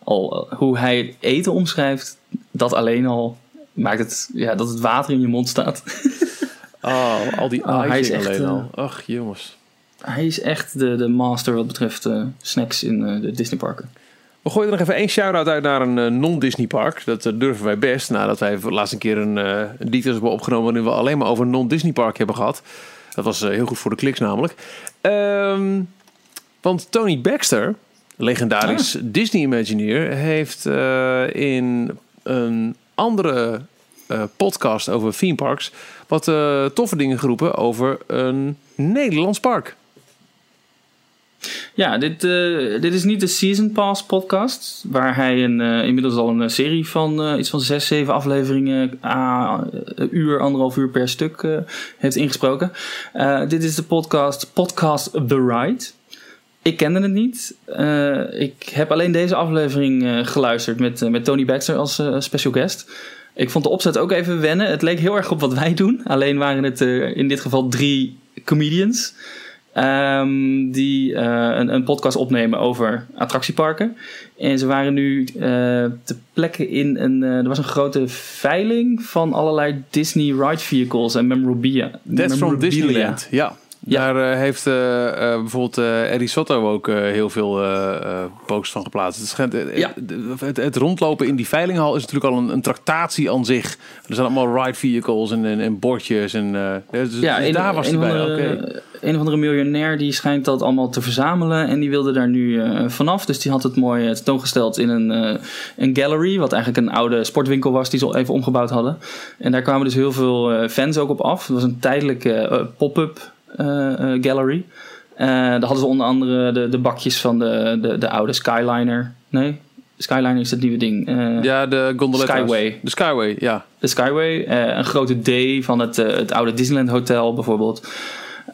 al, eh, hoe hij het eten omschrijft, dat alleen al maakt het ja, dat het water in je mond staat. Oh, al die Oh, hij is echt, alleen eh, al. Ach, jongens. hij is echt de, de master wat betreft eh, snacks in eh, de Disneyparken. We gooien er nog even één shout-out uit naar een eh, non-Disney park. Dat eh, durven wij best. Nadat wij de laatste keer een uh, details hebben opgenomen... waarin we alleen maar over een non-Disney park hebben gehad. Dat was eh, heel goed voor de kliks namelijk. Ehm, want Tony Baxter, legendarisch Disney Imagineer... heeft eh, in een andere eh, podcast over theme parks... wat eh, toffe dingen geroepen over een Nederlands park. Ja, dit, eh, dit is niet de Season Pass podcast, waar hij een, inmiddels al een serie van iets van zes, zeven afleveringen, ah, een uur, anderhalf uur per stuk heeft ingesproken. Dit is de podcast Podcast The Ride. Ik kende het niet. Eh, ik heb alleen deze aflevering eh, geluisterd met, eh, met Tony Baxter als special guest. Ik vond de opzet ook even wennen. Het leek heel erg op wat wij doen. Alleen waren het in dit geval drie comedians. Ehm, die een, een podcast opnemen over attractieparken. En ze waren nu te plekken in een. er was een grote veiling van allerlei Disney ride vehicles en memorabilia. That's from memorabilia. Disneyland. Ja. Ja. Daar eh, heeft eh, eh, bijvoorbeeld Eddie Sotto ook heel veel posts van geplaatst. Het, schijnt, Ja. het, het rondlopen in die veilinghal is natuurlijk al een, een tractatie aan zich. Er zijn allemaal ride vehicles en, en, en bordjes. En, eh, dus, Ja, dus een, daar was hij bij. andere, een of andere miljonair die schijnt dat allemaal te verzamelen. En die wilde daar nu vanaf. Dus die had het mooi tentoongesteld in een, een gallery. Wat eigenlijk een oude sportwinkel was die ze even omgebouwd hadden. En daar kwamen dus heel veel fans ook op af. Het was een tijdelijke pop-up gallery. Eh, daar hadden ze onder andere de, de bakjes van de, de, de oude Skyliner. Nee, Skyliner is het nieuwe ding. Eh, Ja, de gondoletta's. Skyway. De Skyway, ja. de Skyway. eh, een grote D van het, eh, het oude Disneyland Hotel bijvoorbeeld.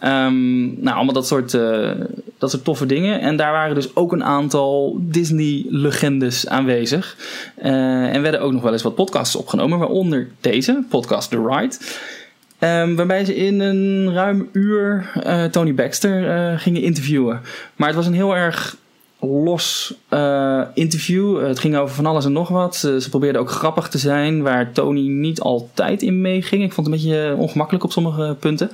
Ehm, nou, allemaal dat soort, eh, dat soort toffe dingen. En daar waren dus ook een aantal Disney-legendes aanwezig. Eh, en werden ook nog wel eens wat podcasts opgenomen, waaronder deze, podcast The Ride. Ehm, waarbij ze in een ruim uur eh, Tony Baxter eh, gingen interviewen. Maar het was een heel erg los eh, interview. het ging over van alles en nog wat. Ze, ze probeerden ook grappig te zijn, waar Tony niet altijd in meeging. Ik vond het een beetje ongemakkelijk op sommige punten.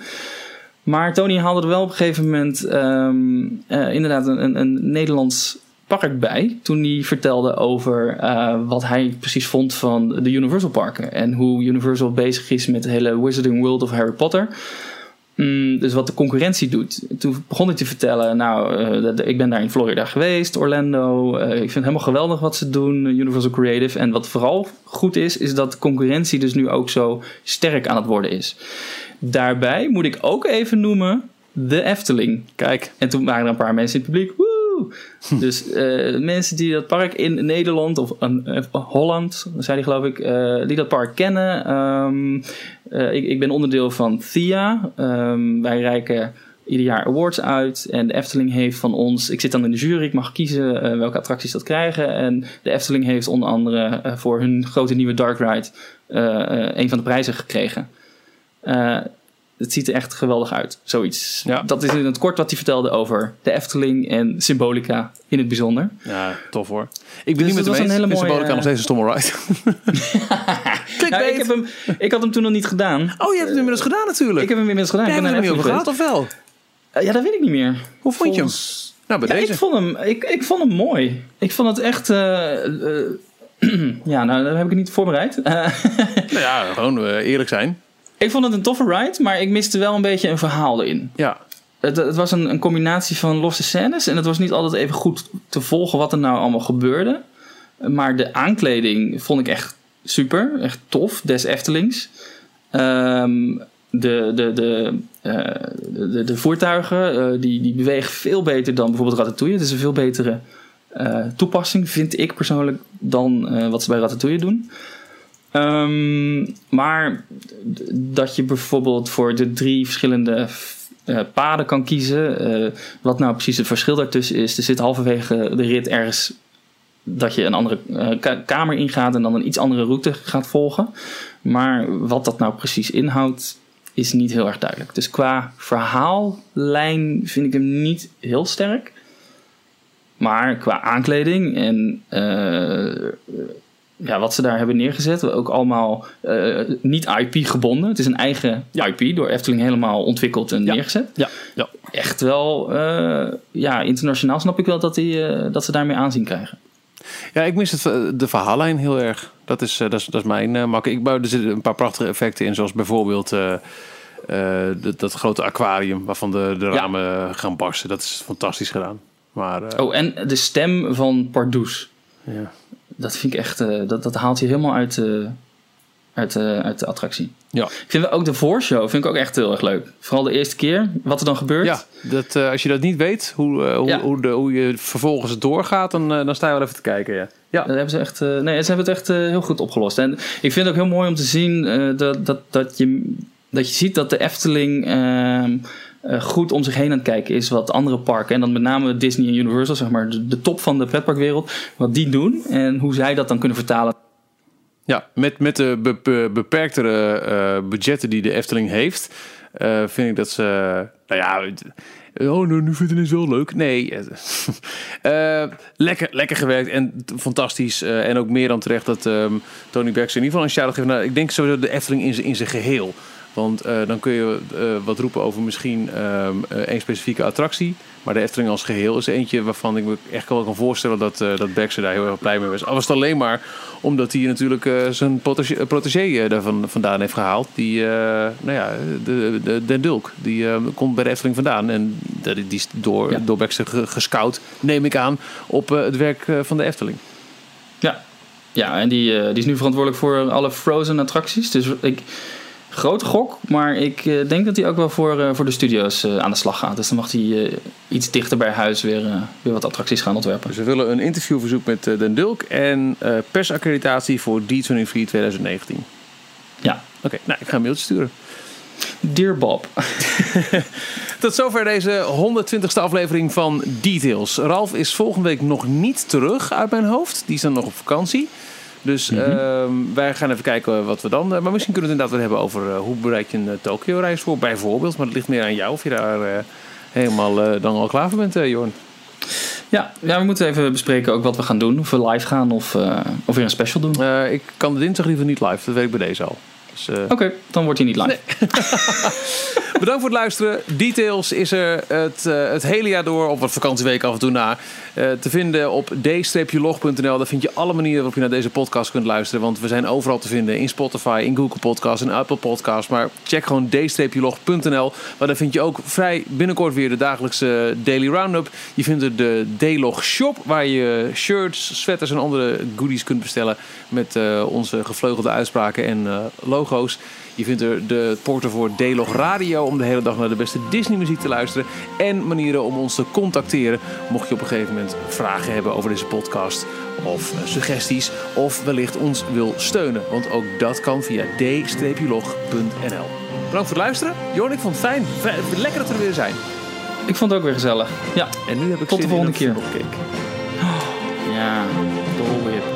Maar Tony haalde er wel op een gegeven moment ehm, eh, inderdaad een, een, een Nederlands park bij. Toen hij vertelde over eh, wat hij precies vond van de Universal parken. En hoe Universal bezig is met de hele Wizarding World of Harry Potter. Mm, dus wat de concurrentie doet. Toen begon hij te vertellen, nou, eh, ik ben daar in Florida geweest, Orlando. Eh, ik vind het helemaal geweldig wat ze doen, Universal Creative. En wat vooral goed is, is dat de concurrentie dus nu ook zo sterk aan het worden is. Daarbij moet ik ook even noemen de Efteling. Kijk. En toen waren er een paar mensen in het publiek. Woe! Dus eh, mensen die dat park in Nederland of eh, Holland, zei hij geloof ik, eh, die dat park kennen. Ehm, eh, ik, ik ben onderdeel van THIA. Ehm, wij reiken ieder jaar awards uit. En de Efteling heeft van ons, ik zit dan in de jury, ik mag kiezen eh, welke attracties dat krijgen. En de Efteling heeft onder andere eh, voor hun grote nieuwe Dark Ride eh, eh, een van de prijzen gekregen. Eh, het ziet er echt geweldig uit, zoiets. Ja. Dat is in het kort wat hij vertelde over de Efteling en Symbolica in het bijzonder. Ja, tof hoor. Ik ben Dus niet met eens. hele mooie, Symbolica nog steeds een stomme ride. Nou, ik, heb hem, ik had hem toen nog niet gedaan. Oh, je hebt het inmiddels gedaan natuurlijk. Ik heb hem inmiddels gedaan. Jij ik hebt naar niet over gehad, of wel? Eh, ja, dat weet ik niet meer. Hoe vond je hem? Volgens- Nou, bij Ja, deze. ik, vond hem, ik, ik vond hem mooi. Ik vond het echt... eh, eh, ja, nou, daar heb ik het niet voorbereid. Eh, Nou ja, gewoon eh, eerlijk zijn. Ik vond het een toffe ride, maar ik miste wel een beetje een verhaal erin. Ja. Het, het was een, een combinatie van losse scènes. En het was niet altijd even goed te volgen wat er nou allemaal gebeurde. Maar de aankleding vond ik echt super. Echt tof. Des Eftelings. Ehm, de, de, de, eh, de, de voertuigen eh, die, die bewegen veel beter dan bijvoorbeeld Ratatouille. Het is een veel betere eh, toepassing, vind ik persoonlijk, dan wat ze bij Ratatouille doen. Ehm, maar dat je bijvoorbeeld voor de drie verschillende eh, paden kan kiezen. eh, wat nou precies het verschil daartussen is. Er zit halverwege de rit ergens dat je een andere eh, ka- kamer ingaat en dan een iets andere route gaat volgen. Maar wat dat nou precies inhoudt, is niet heel erg duidelijk. Dus qua verhaallijn vind ik hem niet heel sterk. Maar qua aankleding en ja, wat ze daar hebben neergezet, ook allemaal eh, niet IP gebonden. Het is een eigen IP door Efteling helemaal ontwikkeld en neergezet. Ja, ja. Echt wel, eh, ja, internationaal snap ik wel dat, die, eh, dat ze daarmee aanzien krijgen. Ja, ik mis het, de verhaallijn heel erg. Dat is, dat is, dat is mijn mak. Ik bouw er zitten een paar prachtige effecten in, zoals bijvoorbeeld dat, dat grote aquarium waarvan de, de Ja. ramen gaan barsten. Dat is fantastisch gedaan. Maar Oh, en de stem van Pardoes. ja. Dat vind ik echt, eh, dat, dat haalt je helemaal uit, eh, uit, eh, uit de attractie. Ja. Ik vind ook de voorshow vind ik ook echt heel erg leuk. Vooral de eerste keer, wat er dan gebeurt. Ja, dat, als je dat niet weet, hoe, hoe, Ja. hoe, de, hoe je vervolgens doorgaat, dan, dan sta je wel even te kijken. Ja. Ja. Dat hebben ze echt, nee, ze hebben het echt heel goed opgelost. En ik vind het ook heel mooi om te zien dat, dat, dat, je, dat je ziet dat de Efteling ehm, eh, goed om zich heen aan het kijken is wat andere parken, en dan met name Disney en Universal, zeg maar, de, top van de pretparkwereld, wat die doen en hoe zij dat dan kunnen vertalen. Ja, met, met de be- be- beperktere eh, budgetten die de Efteling heeft, eh, vind ik dat ze. nou ja. Oh, nou, nu vind ik het wel leuk. Nee, eh, eh, lekker, lekker gewerkt en fantastisch. eh, en ook meer dan terecht dat ehm, Tony Baxter in ieder geval een shout-out geeft naar, ik denk sowieso de Efteling in zijn geheel. Want eh, dan kun je eh, wat roepen over misschien ehm, eh, één specifieke attractie. Maar de Efteling als geheel is eentje waarvan ik me echt wel kan voorstellen dat, dat Baxter daar heel erg blij mee was. Al was het alleen maar omdat hij natuurlijk zijn protege- protégé daarvan vandaan heeft gehaald. Die, nou ja, de, de, Den Dulk, die eh, komt bij de Efteling vandaan. En die is door, Ja. door Baxter ge- gescout, neem ik aan, op het werk van de Efteling. Ja, ja en die, die is nu verantwoordelijk voor alle Frozen attracties. Dus ik, grote gok, maar ik eh, denk dat hij ook wel voor, eh, voor de studio's eh, aan de slag gaat. Dus dan mag hij iets dichter bij huis weer, weer wat attracties gaan ontwerpen. Dus we willen een interviewverzoek met Den Dulk en persaccreditatie voor D23 2019. Ja, Oké, nou, ik ga een mailtje sturen. Dear Bob. Tot zover deze 120ste aflevering van Details. Ralf is volgende week nog niet terug uit mijn hoofd. Die is dan nog op vakantie. Dus ehm, wij gaan even kijken wat we dan... eh, maar misschien kunnen we het inderdaad hebben over eh, hoe bereid je een uh, Tokio-reis voor, bijvoorbeeld. Maar dat ligt meer aan jou of je daar eh, helemaal eh, dan al klaar voor bent, eh, Jorn. Ja, ja, we moeten even bespreken ook wat we gaan doen. Of we live gaan of, eh, of weer een special doen. Eh, ik kan de dinsdag liever niet live, dat weet ik bij deze al. Dus, eh, Oké, dan wordt hij niet live. Bedankt voor het luisteren. Details is er het, eh, het hele jaar door, op wat vakantieweek af en toe na, eh, te vinden op d-log.nl. Daar vind je alle manieren waarop je naar deze podcast kunt luisteren. Want we zijn overal te vinden. In Spotify, in Google Podcasts, in Apple Podcasts. Maar check gewoon d-log.nl. Maar daar vind je ook vrij binnenkort weer de dagelijkse Daily Roundup. Je vindt er de D-log shop, waar je shirts, sweaters en andere goodies kunt bestellen. Met eh, onze gevleugelde uitspraken en eh, logo's. Je vindt er de porter voor D-Log Radio om de hele dag naar de beste Disney muziek te luisteren. En manieren om ons te contacteren. Mocht je op een gegeven moment vragen hebben over deze podcast. Of eh, suggesties. Of wellicht ons wil steunen. Want ook dat kan via d-log.nl. Bedankt voor het luisteren. Jorn, ik vond het fijn. Lekker dat we er weer zijn. Ik vond het ook weer gezellig. Ja, En nu heb ik Tot de volgende keer. ja, Whip.